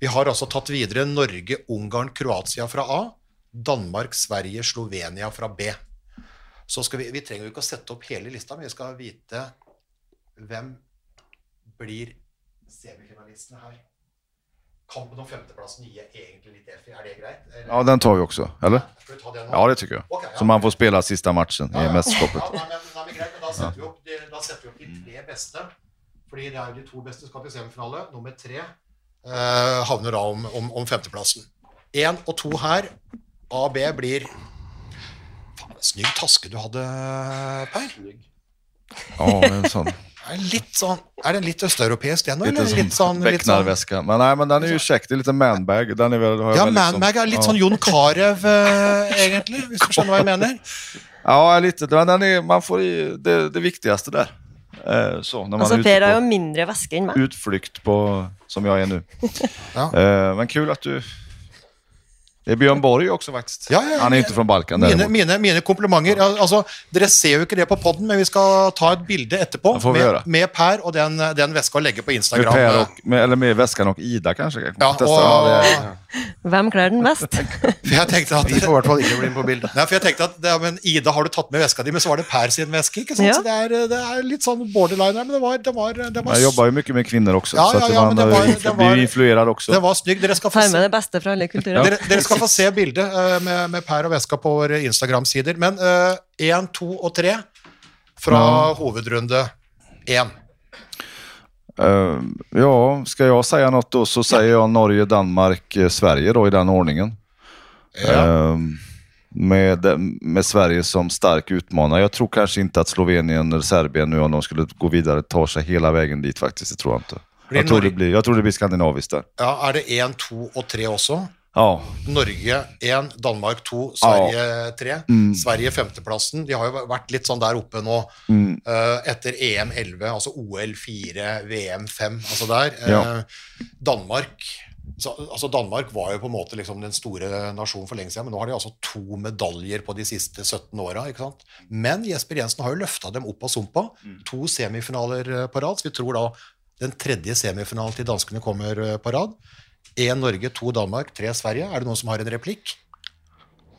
Vi har altså tatt videre Norge, Ungarn, Kroatia fra A. Danmark, Sverige, Slovenia fra B. Så vi, vi trenger jo ikke å sette opp hele lista, men vi skal vite hvem blir semifinalistene her. Kampen om femteplassen gir egentlig litt F. Er det greit? Eller? Ja, den tar vi også. eller? Skal vi ta det nå? Ja, det syns jeg. Okay, ja. Så man får spille siste matchen Ja, i mesterskapet. Ja, nei, men, nei, men greit, men da setter, vi opp, de, da setter vi opp de tre beste. Fordi det er jo de to beste skal til semifinale. Nummer tre eh, havner da om, om, om femteplassen. Én og to her. A og B blir Faen, Snygg taske du hadde, Per. Ja, en sån. Er det litt sånn Er den litt østeuropeisk, den òg? Litt, Eller litt sånn, litt sånn Men nei, men den er jo kjekk. Det er litt manbag. Den är väl, Ja, manbag Manmag er litt sånn Jon Carew, eh, egentlig, hvis du skjønner hva jeg mener. Ja, litt, Men den är, man får det, det viktigste där. Eh, så, när man Altså, Per har jo mindre væske enn meg. utflykt på, som jeg er nå. Ja. Eh, men kul at du... Det er Bjørn Borg også, faktisk. Ja, ja, ja. Han er ikke fra Balkan Mine, mine, mine komplimenter. Altså, dere ser jo ikke det på podden, men vi skal ta et bilde etterpå Det med, med Per og den, den veska og legge på Instagram. Med per og, med, eller med väskan og Ida kanskje? Ja, og, Hvem kler den best? for jeg tenkte at Vi får i hvert fall ikke bli med på bildet. Nei, for jeg tenkte at ja, men Ida, har du tatt med veska di? Men så var det Per sin veske. ikke sant? Ja. Så det er, det er litt sånn borderline her, men det var, det var, det var, Jeg jobba jo mye med kvinner også, Ja, så ja, ja, så men det var- eh, det var- influerad också. det var snygg. Dere skal få se, med det beste fra alle kulturer. dere, dere skal få se bildet eh, med, med Per og veska på våre Instagram-sider. Men én, to og tre fra Ja. hovedrunde én. Eh, ja, ska jag säga något då så säger jag Norge, Danmark, eh, Sverige då i den ordningen. Ja. Uh, med, med Sverige som stark utmanare. Jag tror kanskje ikke at Slovenien eller Serbien nu om de skulle gå videre tar seg hele veien dit faktiskt. Det tror jeg ikke. Jeg tror, det blir, jag tror det blir skandinaviskt där. ja, er det én, to og tre også? Ja, Norge 1, Danmark 2, Sverige 3. Sverige femteplassen. De har jo vært litt sånn der oppe nå eh, etter EM 11, altså OL 4, VM 5, altså der. Ja. Uh, Danmark så, altså Danmark var jo på en måte liksom den store nasjonen for lenge siden, men nå har de altså to medaljer på de siste 17 åra. Men Jesper Jensen har jo løfta dem opp av sumpa. To semifinaler eh, på rad. Så vi tror da den tredje semifinalen til danskene kommer eh, på rad. Én Norge, to Danmark, tre Sverige. Er det noen som har en replikk?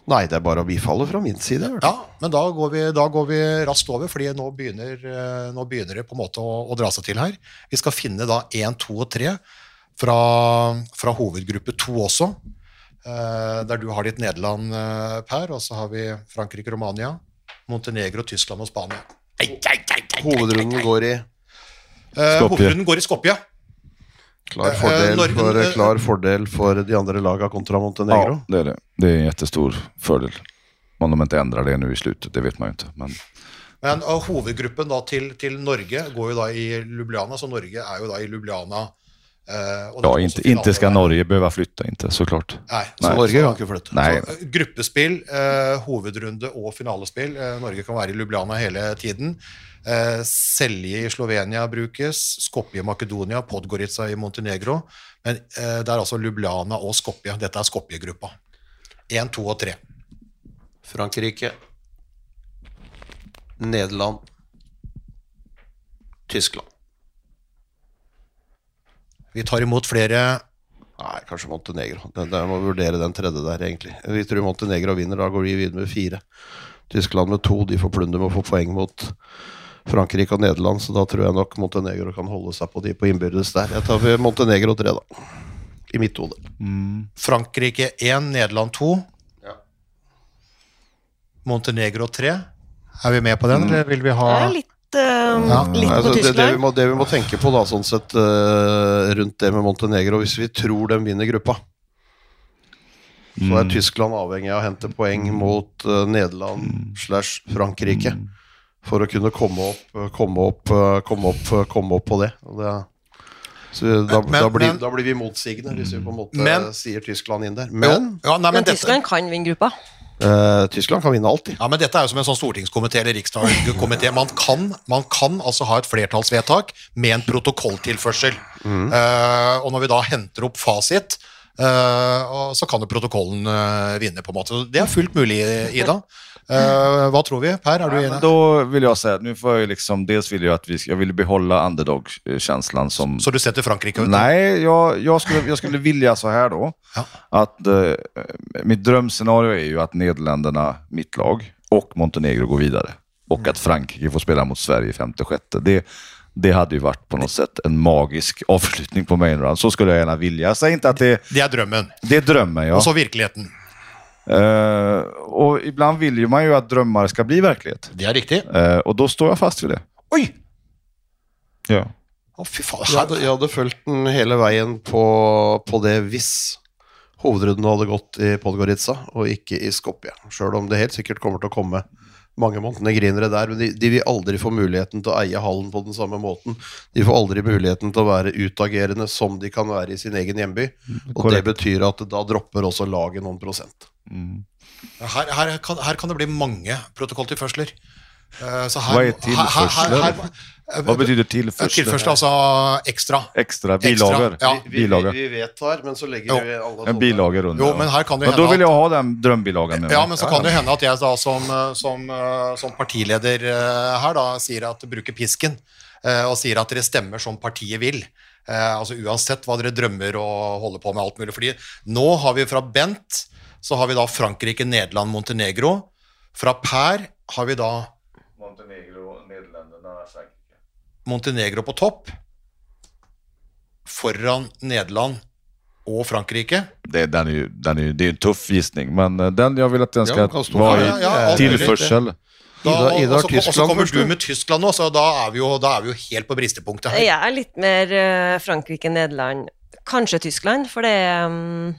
Nei, det er bare å bifalle fra min side. Ja, men da går vi, da går vi raskt over, fordi nå begynner, eh, nå begynner det på en måte å, å dra seg til her. Vi skal finne da én, to og tre fra, fra hovedgruppe to også. eh, der du har ditt Nederland, eh, Per, og så har vi Frankrike, Romania, Montenegro, Tyskland og Spania. Hovedrunden går i Eh, Skopje. hovedrunden går i Skopje. Klar Eh, fordel Norge- for, eh, klar fordel for de andre laga kontra Montenegro. ja, det er det. Det er en jättestor fordel. Om de ikke ändrar det nå i slutet, det vet man jo ikke. Men Men hovedgruppen da til, til Norge går jo da i Lubliana, så Norge er jo da i Lubliana. Eh, og ja, inte, inte ska. Norge behöva flytta, inte såklart. Nei, Så Nei. Norge kan ikke flytte. Nej, Så, eh, gruppespill, eh, hovedrunde og finalespill. Eh, Norge kan være i Lubliana hele tiden. Eh, Selje i Slovenia brukes, Skopje i Makedonia, Podgorica i Montenegro. Men eh, det er altså Lubliana og Skopje. Dette er Skopje-gruppa. Én, to og tre. Frankrike, Nederland, Tyskland. Vi tar imot flere Nei, kanskje Montenegro. Jeg det må vurdere den tredje der, egentlig. Vi tror Montenegro vinner, da går vi videre med fire. Tyskland med to, de får plunder med å få poeng mot Frankrike og Nederland, så da tror jeg nok Montenegro kan holde seg på de på innbyrdes der. Jeg tar Montenegro tre, da. I mitt hode. Frankrike én, Nederland to. Ja. Montenegro tre. Er vi med på den, eller vil vi ha Jeg er litt, eh, Ja. litt Altså, på det, det, vi Tyskland. må, det vi må tenke på da, sånn sett, uh, rundt det med Montenegro, hvis vi tror de vinner gruppa, så er Tyskland avhengig av å hente poeng mot uh, Nederland slash Frankrike for å kunne komme opp, komme opp, komme opp, komme opp på det. Og det så da, Men- da, blir, men- da blir vi motsigende hvis vi på en måte Men- sier Tyskland inn der. Men ja, nei, men Men dette, Tyskland kan vinne gruppa. Eh, Tyskland kan vinne alltid. Ja, men Dette er jo som en sånn stortingskomité eller riksdagskomité. Man kan, man kan altså ha et flertallsvedtak med en protokolltilførsel. Eh, og når vi da henter opp fasit, uh, så kan jo protokollen vinne, på en måte. Det er fullt mulig, Ida. Eh, hva tror vi? Per, er du enig? då vill jag säga, nu får jag liksom, dels vill jag att vi jag vill behålla underdog-känslan som... Så du setter Frankrike ut? Nej, jag, jag, skulle, jag skulle vilja så här då. Ja. Att uh, mitt drömscenario är ju att Nederländerna, mitt lag, och Montenegro går vidare. Och att Frankrike får spela mot Sverige i femte och sjätte. Det, Det hade ju varit på något sätt en magisk avslutning på main. Så skulle jag gärna vilja. Säger inte att det, Det er drømmen. det är drömmen. Ja. Og så virkeligheten. Eh, och ibland vill ju man ju att drömmar ska bli verklighet. Det er riktig. Uh, och då står jag fast vid det. Oi! Ja. Å, fy faen. Jeg hadde, jeg hadde fulgt den hele veien på, på det hvis hovedrunden hadde gått i Podgorica og ikke i Skopje. Sjøl om det helt sikkert kommer til å komme mange montenegrinere der. Men de, de vil aldri få muligheten til å eie hallen på den samme måten. De får aldri muligheten til å være utagerende som de kan være i sin egen hjemby. Og det betyr at da dropper også laget noen prosent. Her, her, kan, her kan det bli mange protokolltilførsler. Eh, så her, Hva er tilførsler? Hva betyder tilførsler? Tilførsel, altså ekstra. Ekstra, bilager. Ja. Vi, vi, vi vedtar, men så legger Jo. vi alle En bilager under. Jo, men her kan det Men hende vill at jag ha den drømbilagen. med Ja, men så kan det hende at jeg da som, eh, som, eh, som partileder eh, her da sier at bruker pisken, eh, og sier at dere stemmer som partiet vil. Eh, altså Uansett hva dere drømmer og holder på med alt mulig. Fordi nå har vi fra Bent, så har vi da Frankrike, Nederland, Montenegro. Fra Per har vi da Montenegro, og Frankrike. Montenegro på topp. Foran Nederland og Frankrike. Det, den er ju, den er, det er en tuff gissning, men eh, den jeg vil at den Ja, være i Ja, ja, tilførsel. Da, og- og, så, og så kommer du med Tyskland nå, så da er vi jo, da er vi jo helt på bristepunktet her. Jeg er litt mer eh, Frankrike, Nederland, kanskje Tyskland, for det er mm,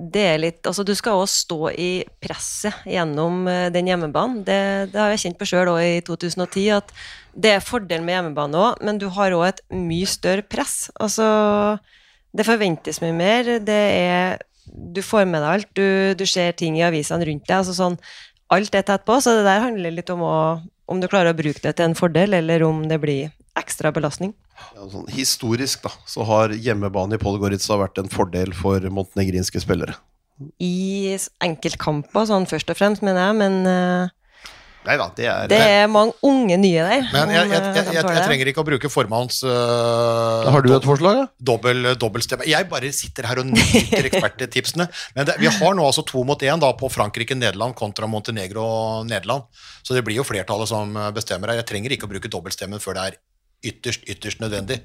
det er litt Altså, du skal også stå i presset gjennom eh, den hjemmebanen. Det, det har jeg kjent på sjøl òg i 2010, at det er fordelen med hjemmebane òg, men du har òg et mye større press. Altså, det forventes mye mer. Det er Du får med deg alt. Du, du ser ting i avisene rundt deg. altså sånn Alt er tett på, så det der handler litt om å, om du klarer å bruke det til en fordel, eller om det blir ekstra belastning. Ja, sånn, historisk da, så har hjemmebane i Podgorica vært en fordel for montenegrinske spillere. i enkeltkamper, sånn først og fremst, mener jeg, men uh, Nei da, det er, det er mange unge nye der. Men jeg, jeg, eh, jeg, jeg, jeg trenger ikke å bruke formannens uh, Har du et forslag, da? dobbel, dobbeltstemme. Jeg bare sitter her og nyter eksperttipsene. Men det, vi har nå altså to mot én da, på Frankrike, Nederland kontra Montenegro og Nederland. Så det blir jo flertallet som bestemmer her. Jeg trenger ikke å bruke dobbeltstemmen før det er ytterst, ytterst nødvendig.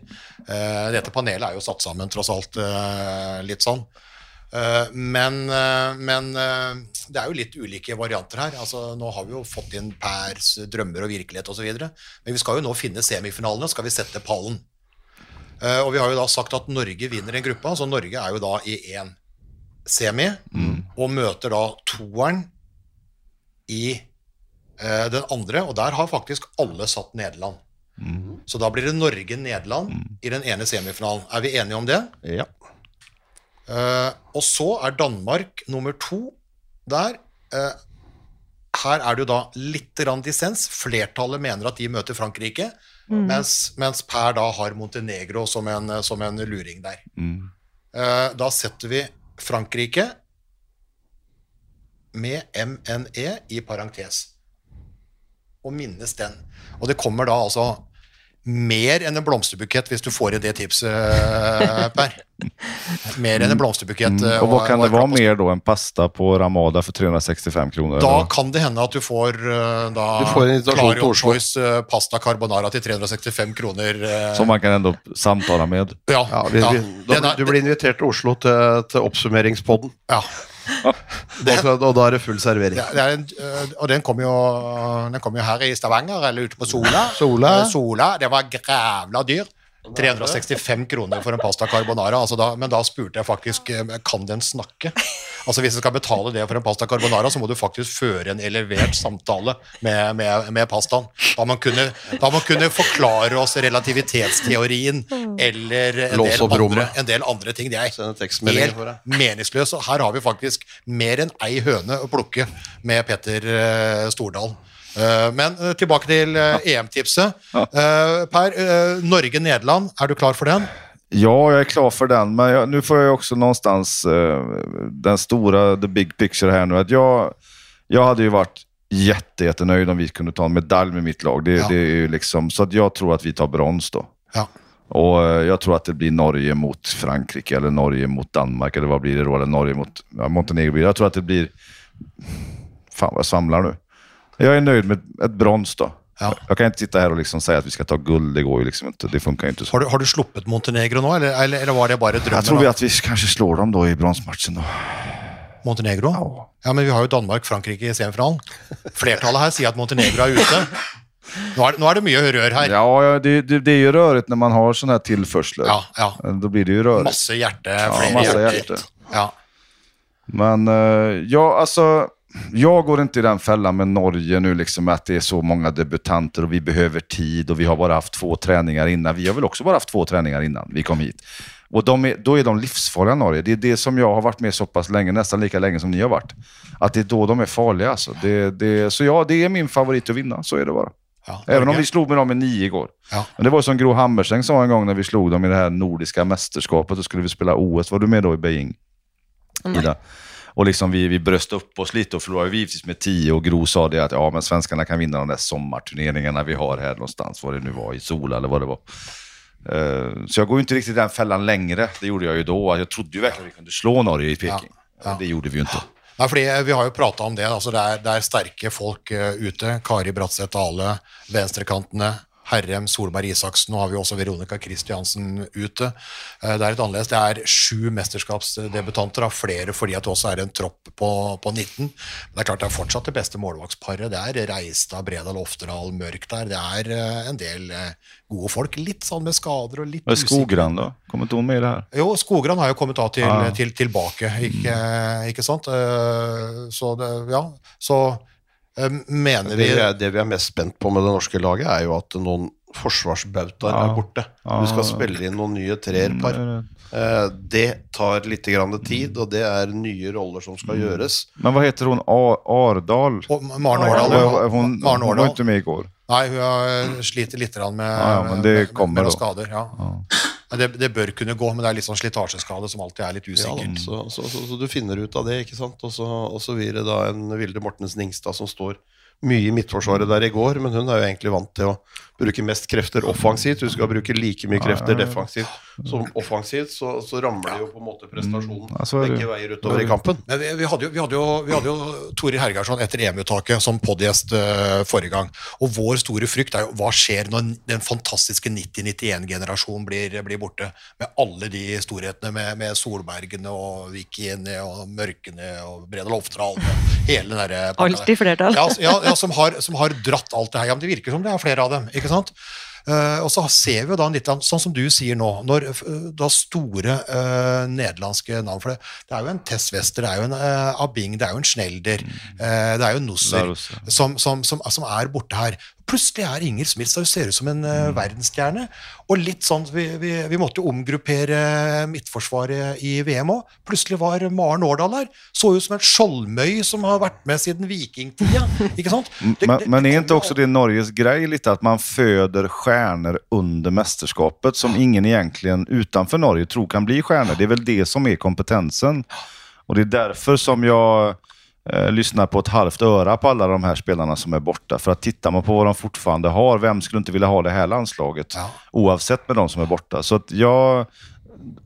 Eh, dette panelet er jo satt sammen tross alt eh, litt sånn. Eh, men men det er jo litt ulike varianter her. Altså, nå har vi jo fått inn Pers drømmer og virkelighet osv. Men vi skal jo nå finne semifinalene, skal vi sette pallen. Og vi har jo da sagt at Norge vinner en gruppe. så Norge er jo da i én semi, og møter da toeren i eh, den andre. Og der har faktisk alle satt Nederland. Så da blir det Norge-Nederland i den ene semifinalen. Er vi enige om det? Ja. Uh, og så er Danmark nummer to der. Uh, her er det jo da litt dissens. Flertallet mener at de møter Frankrike, mens, mens Per da har Montenegro som en, som en luring der. Mm. Uh, da setter vi Frankrike med MNE i parentes. Og minnes den. Og det kommer da altså mer enn en blomsterbukett hvis du får i det tipset, Per. Mer enn en blomsterbukett. Mm. Og hva kan det være mer da enn pasta på Ramada for 365 kroner? Da eller? kan det hende at du får uh, da Du får en Clarion Choice eh, pasta carbonara til 365 kroner. eh, Som man kan enda samtale med. ja, Ja, vi, ja. vi, da, du blir invitert til Oslo til, til oppsummeringspodden, ja. Og, og da er det full servering. Det det en, øh, og den kom, jo, den kom jo her i Stavanger, eller ute på Sola. Sola. Eh, Sola, Det var grævla dyr. 365 kroner for en pasta carbonara. Altså da, men da spurte jeg faktisk eh, kan den snakke. Altså Hvis du skal betale det for en pasta carbonara, så må du faktisk føre en elevert samtale med, med, med pastaen. Da man, kunne, da man kunne forklare oss relativitetsteorien eller en del, andre, en del andre ting. Det er helt deg. Og her har vi faktisk mer enn ei høne å plukke med Petter Stordalen. Stordal. Eh, men eh, tilbake til eh, EM-tipset. Eh, per, eh, Norge-Nederland, er du klar for den? Ja, jag är klar för den, men jag, nu får jag också någonstans uh, den stora, the big picture här nu. Att jag, jag hade ju varit jätte, jättenöjd om vi kunde ta en medalj med mitt lag. Det, Ja. det är liksom, så att jag tror att vi tar brons då. Ja. Och eh, jag tror att det blir Norge mot Frankrike eller Norge mot Danmark eller vad blir det då? Eller Norge mot ja, Montenegro. jeg. Jag tror att det blir... Fan vad jag samlar nu. Jag är nöjd med ett brons då. Ja. Jag kan inte sitta här och liksom säga att vi ska ta guld, det går ju liksom inte. Det funkar ju inte så. Har du, har du sluppet Montenegro nå, eller, eller, eller var det bare drømmen? Jag tror vi at att vi kanske slår dem då i bronsmatchen då. Montenegro? Ja. Ja, men vi har jo Danmark-Frankrike i semifinalen. Flertallet her sier at Montenegro er ute. Nå er, det- nå er det mye rør her. Ja, ja det, det, det är ju rörigt när man har sådana här tillförslar. Ja, ja. Då blir det ju rörigt. Masse hjerte, flere masse hjerte. Ja. Men eh, ja, alltså, jag går inte i den fällan med Norge nu, liksom, att det är så många debutanter och vi behöver tid och vi har bara haft två träningar innan. Vi har väl också bara haft två träningar innan vi kom hit. Och da är, då är de livsfarliga, Norge. Det är det som jag har varit med så pass länge, nästan lika länge som ni har varit. Att det är då de är farliga. Alltså. Det, det, så ja, det är min favorit att vinna, så är det bara. ja. Även om vi slog med dem med nio igår. Ja. Men det var som Gro Hammerseng sa en gång när vi slog dem i det här nordiska mästerskapet. Då skulle vi spela OS. Var du med då i Beijing? Ida? Och liksom vi, vi bröst upp oss lite och förlorade vi givetvis med 10 och Gro sa det att ja, men svenskarna kan vinna de där sommarturneringarna vi har här någonstans, vad det nu var, i Sola eller vad det var. Eh, så jag går ju inte riktigt i den fällan längre. Det gjorde jag ju då. Jag trodde ju verkligen att vi kunde slå Norge i Peking. Ja. Det gjorde vi ju inte. Nei, fordi Vi har jo prata om det. altså Det er, det er sterke folk eh, ute. Kari Bratseth Dale, venstrekantene. Herrem, Solberg Isaksen. Nå har vi også Veronica Christiansen ute. Eh, Det er litt annerledes. Det er sju mesterskapsdebutanter, av flere fordi at det også er en tropp på, på 19. Men det er klart det er fortsatt det beste målvaktsparet. Det er Reistad, Bredal, Ofterdal, Mørk der. Det er eh, en del eh, gode folk. Litt sånn med skader og litt är Skogran da? Kommer hun med i det her? jo, Skogran har jo kommet da til, ah. til, tilbake, ikke, ikke sant? Så det, ja, så mener Det vi det, det vi er mest spent på med det norske laget, er jo at noen forsvarsbautaer Ja. er borte. Du skal spille inn noen nye treerpar. Eh, Det tar litt grann tid, og det er nye roller som skal gjøres. Men hva heter hun? Ardal? Maren Årdal Hun, hon, var ikke med i går. Nei, hun sliter litt med, Ja, ja, med, det med, med skader. Ja. Det, det bør kunne gå, men det er litt sånn slitasjeskade som alltid er litt Ja, usikkert. så, så, så, så du finner ut av det, ikke sant. Og så, og så blir det da en Vilde Mortensen Ingstad som står mye i midtforsvaret der i går, men hun er jo egentlig vant til å bruke mest krefter offensivt. du skal bruke like mye krefter defensivt som offensivt, så, så ramler jo på en måte prestasjonen ja, så er det. begge veier utover i kampen. Men vi, vi, hadde jo, vi, hadde jo, vi hadde jo Tore Hergarsson etter EM-uttaket som podgjest uh, forrige gang. Og vår store frykt er jo hva skjer når den fantastiske 90-91-generasjonen blir, blir borte? Med alle de storhetene, med, med Solbergene og Vikiene og Mørkene og Brede Loftral. Hele den derre. Alltid flertall. Ja, ja, ja som, har, som har dratt alt det her. Ja, men det virker som det er flere av dem. ikke sant? Eh, og så ser vi jo da litt, sånn som du sier nå, når eh, da store uh, nederlandske navn For det, det er jo en Tess Wester, det er jo en uh, Abing, det er jo en Schnelder, uh, det er jo en Nusser som, som, som, som er borte her. Plutselig er Inger Smith Hun ser ut som en eh, verdensstjerne. Og litt sånn, vi, vi, vi måtte jo omgruppere midtforsvaret i VM òg. Plutselig var Maren Årdal her. Så ut som en skjoldmøy som har vært med siden vikingtida. Ikke sant? Det- Men, det- men kommer inte jo det Norges greie litt at man føder stjerner under mesterskapet, som ingen egentlig utenfor Norge tror kan bli stjerner? Det er vel det som er kompetensen. Og det er derfor som jag eh, lyssnar på ett halvt öra på alla de här spelarna som är borta. För att tittar man på vad de fortfarande har, vem skulle inte vilja ha det här landslaget? Ja. Oavsett med de som är borta. Så att jag...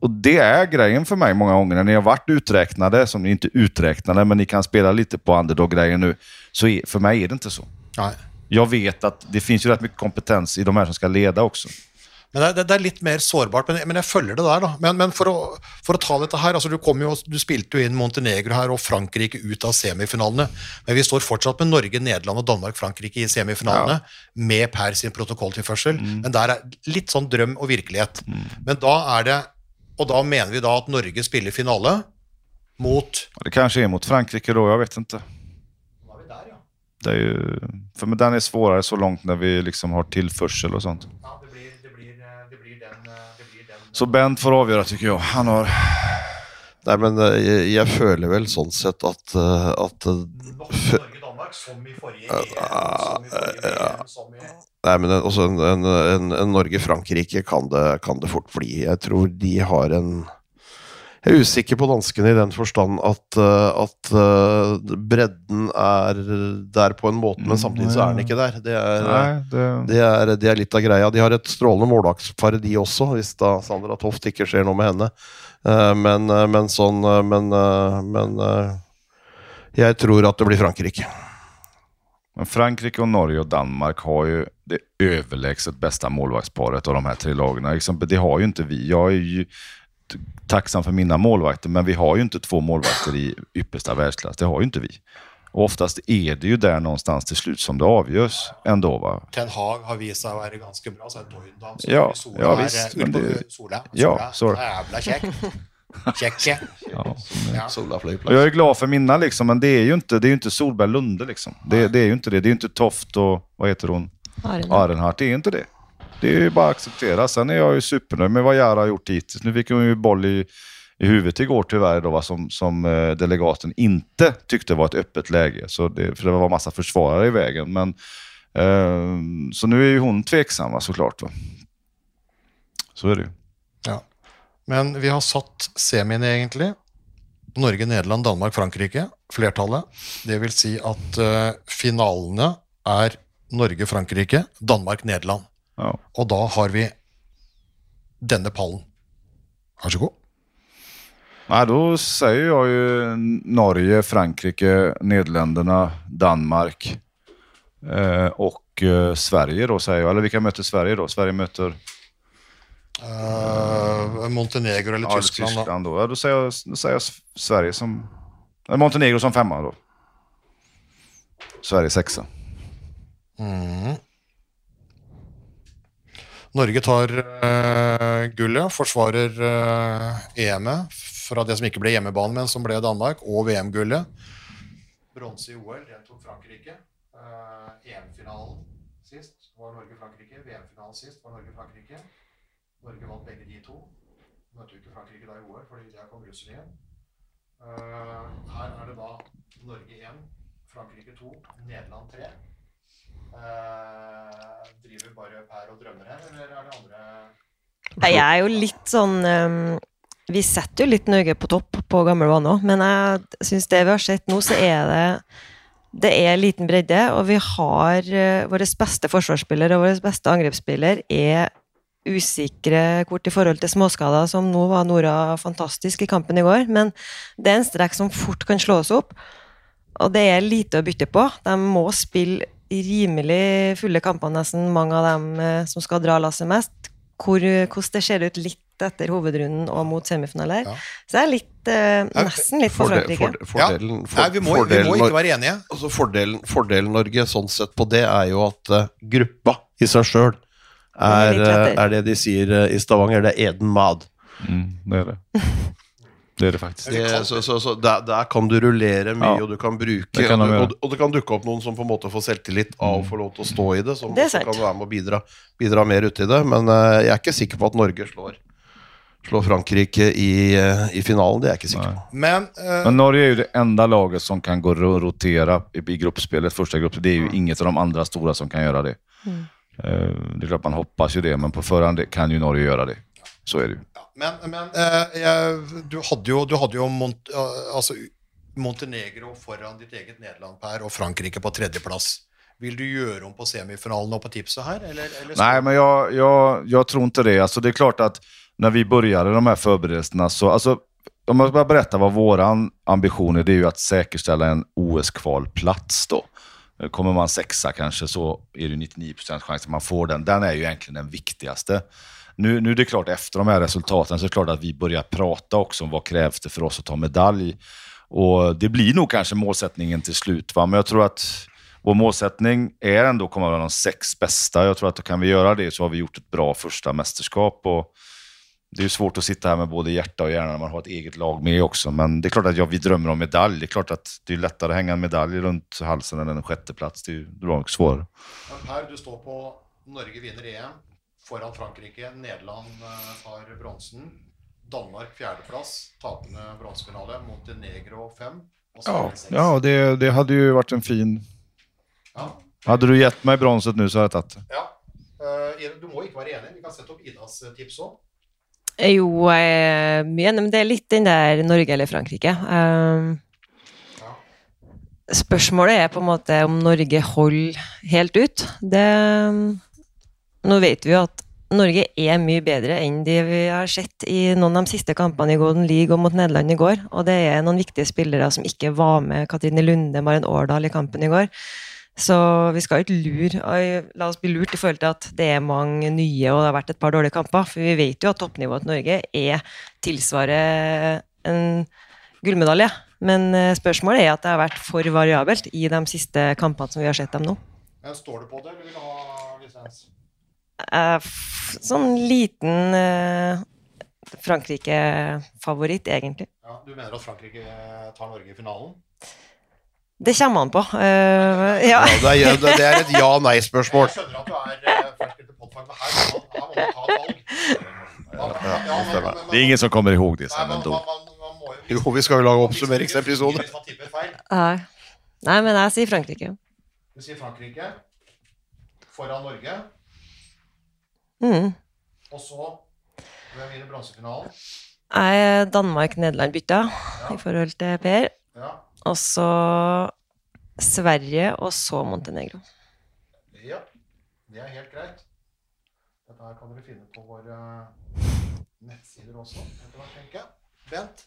Och det är grejen för mig många gånger när ni har varit uträknade, som ni inte uträknade, men ni kan spela lite på underdog-grejen nu. Så är, för mig är det inte så. Nej. Jag vet att det finns ju rätt mycket kompetens i de här som ska leda också. Men det, det, det er litt mer sårbart, men, men jeg følger det der. da. Men, men for, å, for å ta dette her, altså du, kom jo, du spilte jo inn Montenegro her og Frankrike ut av semifinalene. Men vi står fortsatt med Norge, Nederland og Danmark-Frankrike i semifinalene med Per sin protokolltilførsel. Men der er litt sånn drøm og virkelighet. Men da er det Og da mener vi da at Norge spiller finale mot det kanskje er mot Frankrike da, jeg vet ikke Var Det er jo, for men den er svårare så langt når vi liksom har tilførsel og sånt. Ja, det blir, det blir, det blir den, det blir den Så Bent får avgjøre, tycker jag. Han har... Nei, men eh, jeg, jeg føler vel sånn sett at, eh, at eh, Norge-Danmark som i forrige EM, som i forrige Nei, men en- også en, en, en, en Norge-Frankrike kan, det- kan det fort bli. Jeg tror de har en Jeg er usikker på danskene i den forstand at, eh, at eh, bredden er der på en måte, men samtidig så er den ikke der. Det er, Nei, det... det er, det er litt av greia. De har et strålende målvaktspar, de også, hvis da Sandra Toft ikke skjer noe med henne. Eh, Men, men sånn Men, men jeg tror at det blir Frankrike. Men Frankrike og Norge og Danmark har jo det overlegent beste målvaktsparet av de her tre lagene. De Det har jo ikke vi. Jeg er t- tacksam för mina målvakter, men vi har ju inte två målvakter i yppersta världsklass. Det har ju inte vi. Och oftast är det ju där någonstans till slut som det avgörs ändå. Va? Ten Hag har vist seg å være ganske bra. Så er Doidan som Ja, Sola ja, er, visst, eh, men det- Sola, Ja, Sola, Jävla kjekk. Kjekk. Ja. Ja. Och jag är glad för mina, liksom, men det är ju inte, det är ju inte Solberg Lunde. Liksom. Det, det är ju inte det. Det är ju inte Toft och vad heter hon? Aren. Arenhart. Det är inte det. Det är ju bara att acceptera. Sen är jag ju supernöjd med vad Jara har gjort hittills. Nu fick hon ju boll i, i huvudet igår tyvärr, då, va, som, som eh, delegaten inte tyckte var ett öppet läge. Så det, för det var massa försvarare i vägen. Men, eh, så nu är ju hon tveksam va, såklart. Va. Så är det ju. Ja. Men vi har satt semiene, egentlig. Norge, Nederland, Danmark, Frankrike. Flertallet. Det vil si at eh, finalene er Norge, Frankrike, Danmark, Nederland. Ja. Og da har vi denne pallen. Vær så god. Nei, da sier jeg jo Norge, Frankrike, Nederländerna, Danmark eh, og eh, Sverige da, sier jeg. Eller vilka møter Sverige da? Sverige møter Eh, Montenegro eller ja, Tyskland, da. da. då. Ja, da sier jeg, då säger jag Sverige som... Nej, Montenegro som femma da. Sverige sexa. Norge tar uh, gullet, forsvarer uh, EM-et fra det som ikke ble hjemmebane, men som ble Danmark, og VM-gullet. Bronse i OL, det tok Frankrike. Uh, EM-finalen sist var Norge-Frankrike. VM-finalen sist var Norge-Frankrike. Norge vant begge de to. Møtte jo ikke Frankrike da i OL, fordi der kom russerne igjen. Her er det da Norge 1, Frankrike 2, Nederland 3. Eh, driver bare Per og drømmer her, eller er det andre Nei, Jeg er jo litt sånn um, Vi setter jo litt Norge på topp på gamle bane òg, men jeg syns det vi har sett nå, så er det det er liten bredde, og vi har uh, vår beste forsvarsspiller og vår beste angrepsspiller er usikre kort i forhold til småskader, som nå var Nora fantastisk i kampen i går, men det er en strekk som fort kan slås opp, og det er lite å bytte på. De må spille rimelig fulle kamper, nesten mange av dem eh, som skal dra lasset mest. Hvor, hvordan det ser ut litt etter hovedrunden og mot semifinaler. Ja. Så det er litt, eh, nesten litt for Frankrike. Fordel, forde, fordelen, Nei, vi må, vi må ikke være enige. altså fordelen, fordelen Norge sånn sett på det er jo at uh, gruppa i seg sjøl er, eh, er det de sier uh, i Stavanger, det er Eden Mad. Mm, det er det. Det gjør det faktisk. Det, så så, så der, der kan du rullere mye, Ja. og du kan bruke kan og, du, og, og det kan dukke opp noen som på en måte får selvtillit av å få lov til å stå i det, som Det kan være med å bidra, bidra mer uti det. Men uh, jeg er ikke sikker på at Norge slår, slår Frankrike i, uh, i finalen. Det er jeg ikke sikker på. Men uh, Men Norge er jo det enda laget som kan gå og rotere i i gruppespillet. Første gruppe. Det er jo mm. inget av de andre store som kan gjøre det. Mm. Det er klart man hoppas jo det, men på forhånd kan jo Norge gjøre det. Så er det ju. Men, men eh, jeg, du hadde jo, du hadde jo Mont, eh, altså, Montenegro foran ditt eget Nederland, Per, og Frankrike på tredjeplass. Vil du gjøre om på semifinalen og på tipset her? Eller, eller Nej, men jag, jag, jag tror inte det. Alltså, det är klart att när vi började de här förberedelserna så... Alltså, om jag bara berättar vad våran ambition är, det är ju att säkerställa en OS-kvalplats då. Kommer man sexa kanske så är det 99% chans att man får den. Den är ju egentligen den viktigaste. Nu, nu är det klart, efter de här resultaten så är det klart att vi börjar prata också om vad krävs det för oss att ta medalj. Och det blir nog kanske målsättningen till slut. Va? Men jag tror att vår målsättning är ändå att komma med de sex bästa. Jag tror att kan vi göra det så har vi gjort ett bra första mästerskap. Och det är svårt att sitta här med både hjärta och hjärna när man har ett eget lag med också. Men det är klart att ja, vi drömmer om medalj. Det är klart att det är lättare att hänga en medalj runt halsen än en sjätteplats. Det är ju bra svårare. Per, du står på Norge vinner EM foran Frankrike. Nederland eh, tar bronsen. Danmark fjerdeplass, tapende bronsefinale. Montenegro fem. Og Ja, ja det, det hadde jo vært en fin... Ja. Hadde du gitt meg bronset nå, så hadde jeg tatt det. ja. Eh, du må ikke være enig. Vi kan sette opp Idas eh, tips òg. Jo, jeg er mye enig, men det er litt den der Norge eller Frankrike. Um, Ja. spørsmålet er på en måte om Norge holder helt ut. Det Nå vet vi jo at Norge er mye bedre enn de vi har sett i noen av de siste kampene i Golden League og mot Nederland i går. Og det er noen viktige spillere som ikke var med. Katrine Lunde, Maren Årdal i kampen i går. Så vi skal ikke lure, la oss bli lurt i forhold til at det er mange nye og det har vært et par dårlige kamper. For vi vet jo at toppnivået til Norge er tilsvarer en gullmedalje. Men eh, spørsmålet er at det har vært for variabelt i de siste kampene som vi har sett dem nå. Men står du på det, eller vil du ha lisens? Eh, Sånn liten eh, Frankrike-favoritt, egentlig. Ja, du mener at Frankrike tar Norge i finalen? Det kommer an på. Uh, ja. Ja, det, er, det det er et ja-nei-spørsmål. Jeg skjønner at du er eh, fersk etter podfag, men her, her må man ta valg. Ja, men- men- Det er ingen som kommer ihåg det disse. Men, man, man, man, man jo vi skal jo lage oppsummeringsepisode. Nei. Nei, men jeg sier Frankrike. Du sier Frankrike foran Norge, Mm. og så hvem vinner bronsefinalen? Jeg er Danmark-Nederland bytta i forhold til Per. Ja. Og så Sverige, og så Montenegro. ja, det er helt greit. Dette her kan dere finne på våre nettsider også. etter hvert, tenker jeg. Bent,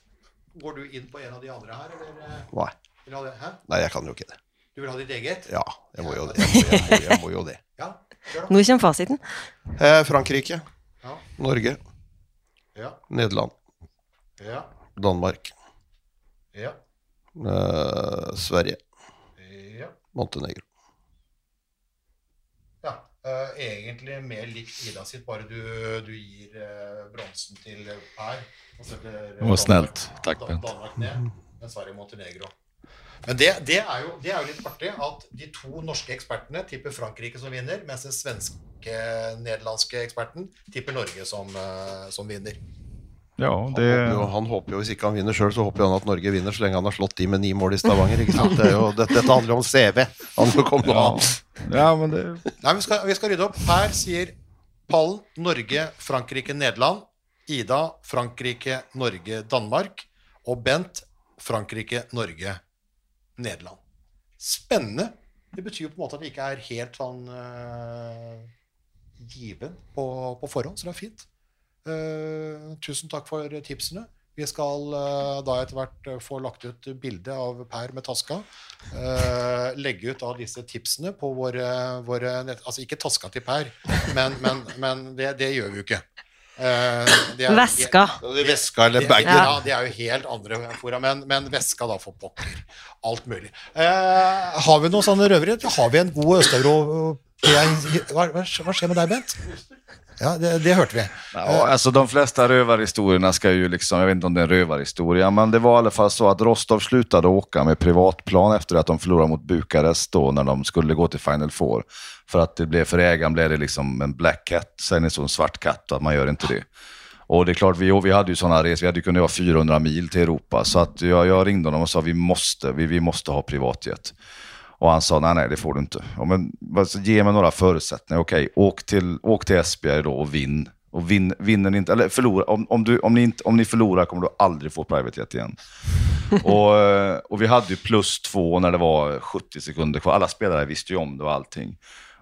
går du inn på en av de andre her, eller? eh, Nei. Vil du ha det? Hæ? Nei, jeg kan jo ikke det. Du vil ha ditt eget? Ja, jeg må jo det. Jeg må, jeg må, jeg må jo det. Ja. Nå kommer fasiten. Eh, Frankrike, Ja. Norge, Ja, Nederland, ja, Danmark, ja, eh, Sverige, ja. Montenegro. Ja, eh, egentlig mer likt Ida sitt, bare du, du gir eh, bronsen til Per. Og setter eh, snällt. Danmark- Bent. Danmark ned, men Sverige og Montenegro. Men det, det, er jo, det er jo litt artig at de to norske ekspertene tipper Frankrike som vinner, mens den svenske-nederlandske eksperten tipper Norge som, eh, som vinner. Ja, Han, håper jo, han håper jo, Hvis ikke han vinner sjøl, så håper han at Norge vinner så lenge han har slått de med ni mål i Stavanger. ikke sant? Det er jo, dette, dette handler jo om CV. Han må komme Ja, ja men det... Nei, vi skal, vi skal rydde opp. Her sier pallen Norge, Frankrike, Nederland. Ida Frankrike, Norge, Danmark. Og Bent Frankrike, Norge, Nederland. Spennende. Det betyr jo på en måte at det ikke er helt sånn uh, given på, på forhånd, så det er fint. Uh, tusen takk for tipsene. Vi skal uh, da etter hvert få lagt ut bilde av Per med taska. Legge ut av disse tipsene på våre, våre nett... Altså ikke taska til Per, men, men, men det, det gjør vi jo ikke. Eh, er- Veska. Veska eller bagen. ja, det er jo helt andre fora, men, men veska da for pokker. Alt mulig. Uh, har vi noen sånne røvere? Har vi en god østeuropeer hva hva skjer med deg, Bent? Ja, det, det hørte vi. Ja, alltså de fleste røverhistoriene skal jo liksom, Jeg vet ikke om det er en røverhistorie, men det var i alle fall så at Rostov sluttet å åke med privatplan efter at de tapte mot Bukarest når de skulle gå til Final Four. For at det ble, for eieren ble det liksom en black cat, sen en sånn svart katt, at man gjør ikke det. Og det er klart, vi, vi hadde jo sånne resor, vi hadde kunnet ha 400 mil til Europa, så jeg, jeg ringde honom og sa vi måste, vi, vi ha privatjet. Och han sa nej, nej, det får du inte. Ja, men, alltså, ge mig några förutsättningar. Okej, åk till, åk till Esbjerg då och vinn. Och vin, vinner ni inte, eller förlora, om, om, du, om, ni inte, om ni förlorar kommer du aldrig få private jet igen. och, eh, och vi hade ju plus två när det var 70 sekunder kvar. Alla spelare visste ju om det och allting.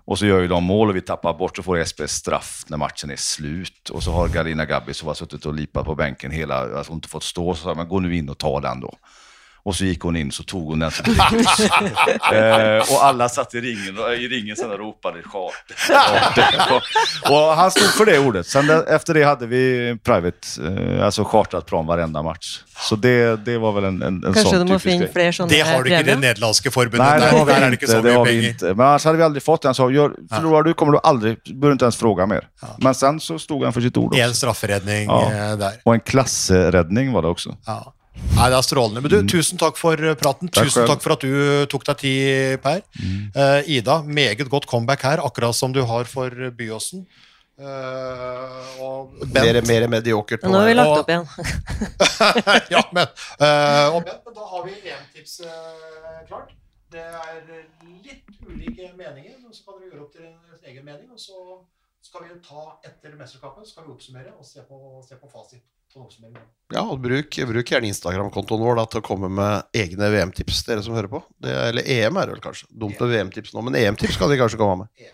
Och så gör ju de mål och vi tappar bort så får Esbjerg straff när matchen är slut. Och så har Galina Gabbi som har suttit och lipat på bänken hela, alltså inte fått stå, så sa men gå nu in och ta den då. Och så gikk hun inn, så tog hun den som kryss. eh, och alla satt i ringen, och, i ringen sen och ropade charter. Og och han stod för det ordet. Sen det, efter det hadde vi private, eh, alltså chartrat plan varenda match. Så det, det var vel en, en, en Kanskje sån du må typisk finne flere sånne Det har du ikke i det nederlandske forbundet. Nei, det har vi der ikke så Det har vi ikke. Men ellers hadde vi aldri fått det. Han sa, gör, förlorar du kommer du aldri, du ikke inte ens fråga mer. Men sen så stod han for sitt ord En också. strafferedning Ja. eh, der. Og en klasseredning var det også. Ja. Nei, det er strålende. Men du, tusen takk for eh, praten. Takk tusen takk for at du tok deg tid, Per. Eh, Ida, meget godt comeback her, akkurat som du har for Byåsen. Uh, og Mer, Bent mer mediokert. Nå har vi lagt opp igjen. ja, men, uh, og Bent, da har vi EM-tips eh, klart. Det er litt ulike meninger, men så kan dere gjøre opp til deres egen mening. Og så skal vi ta etter mesterskapet så skal vi oppsummere og se på, se på fasit. Ja, og bruk, bruk gjerne Instagram-kontoen vår da, til å komme med egne VM-tips, dere som hører på. Det, eller EM er det vel kanskje. Dumt med VM-tips nå, men EM-tips kan de kanskje komme med.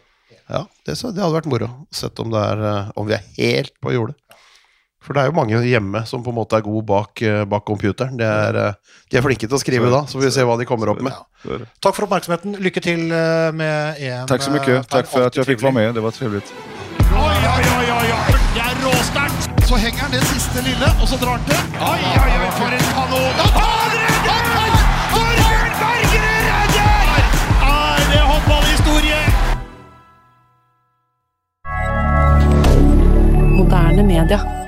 Ja, det, så, det hadde vært moro. Sett om, er, eh, om vi er helt på jordet. For det er jo mange hjemme som på en måte er gode bak, eh, bak computeren. De er, eh, de er flinke til å skrive da, så får vi se hva de kommer opp med. Takk for oppmerksomheten. Lykke til med EM. Takk så mye. Takk for at jeg fikk jag fick Alltid vara med. Det var trivelig. Oi, oi, oi, han det siste lille, og så drar han til. Oi, oi, oi, for en kanon! Han redder! Torbjørn Bergerud redder! Er det håndballhistorie? Moderne media.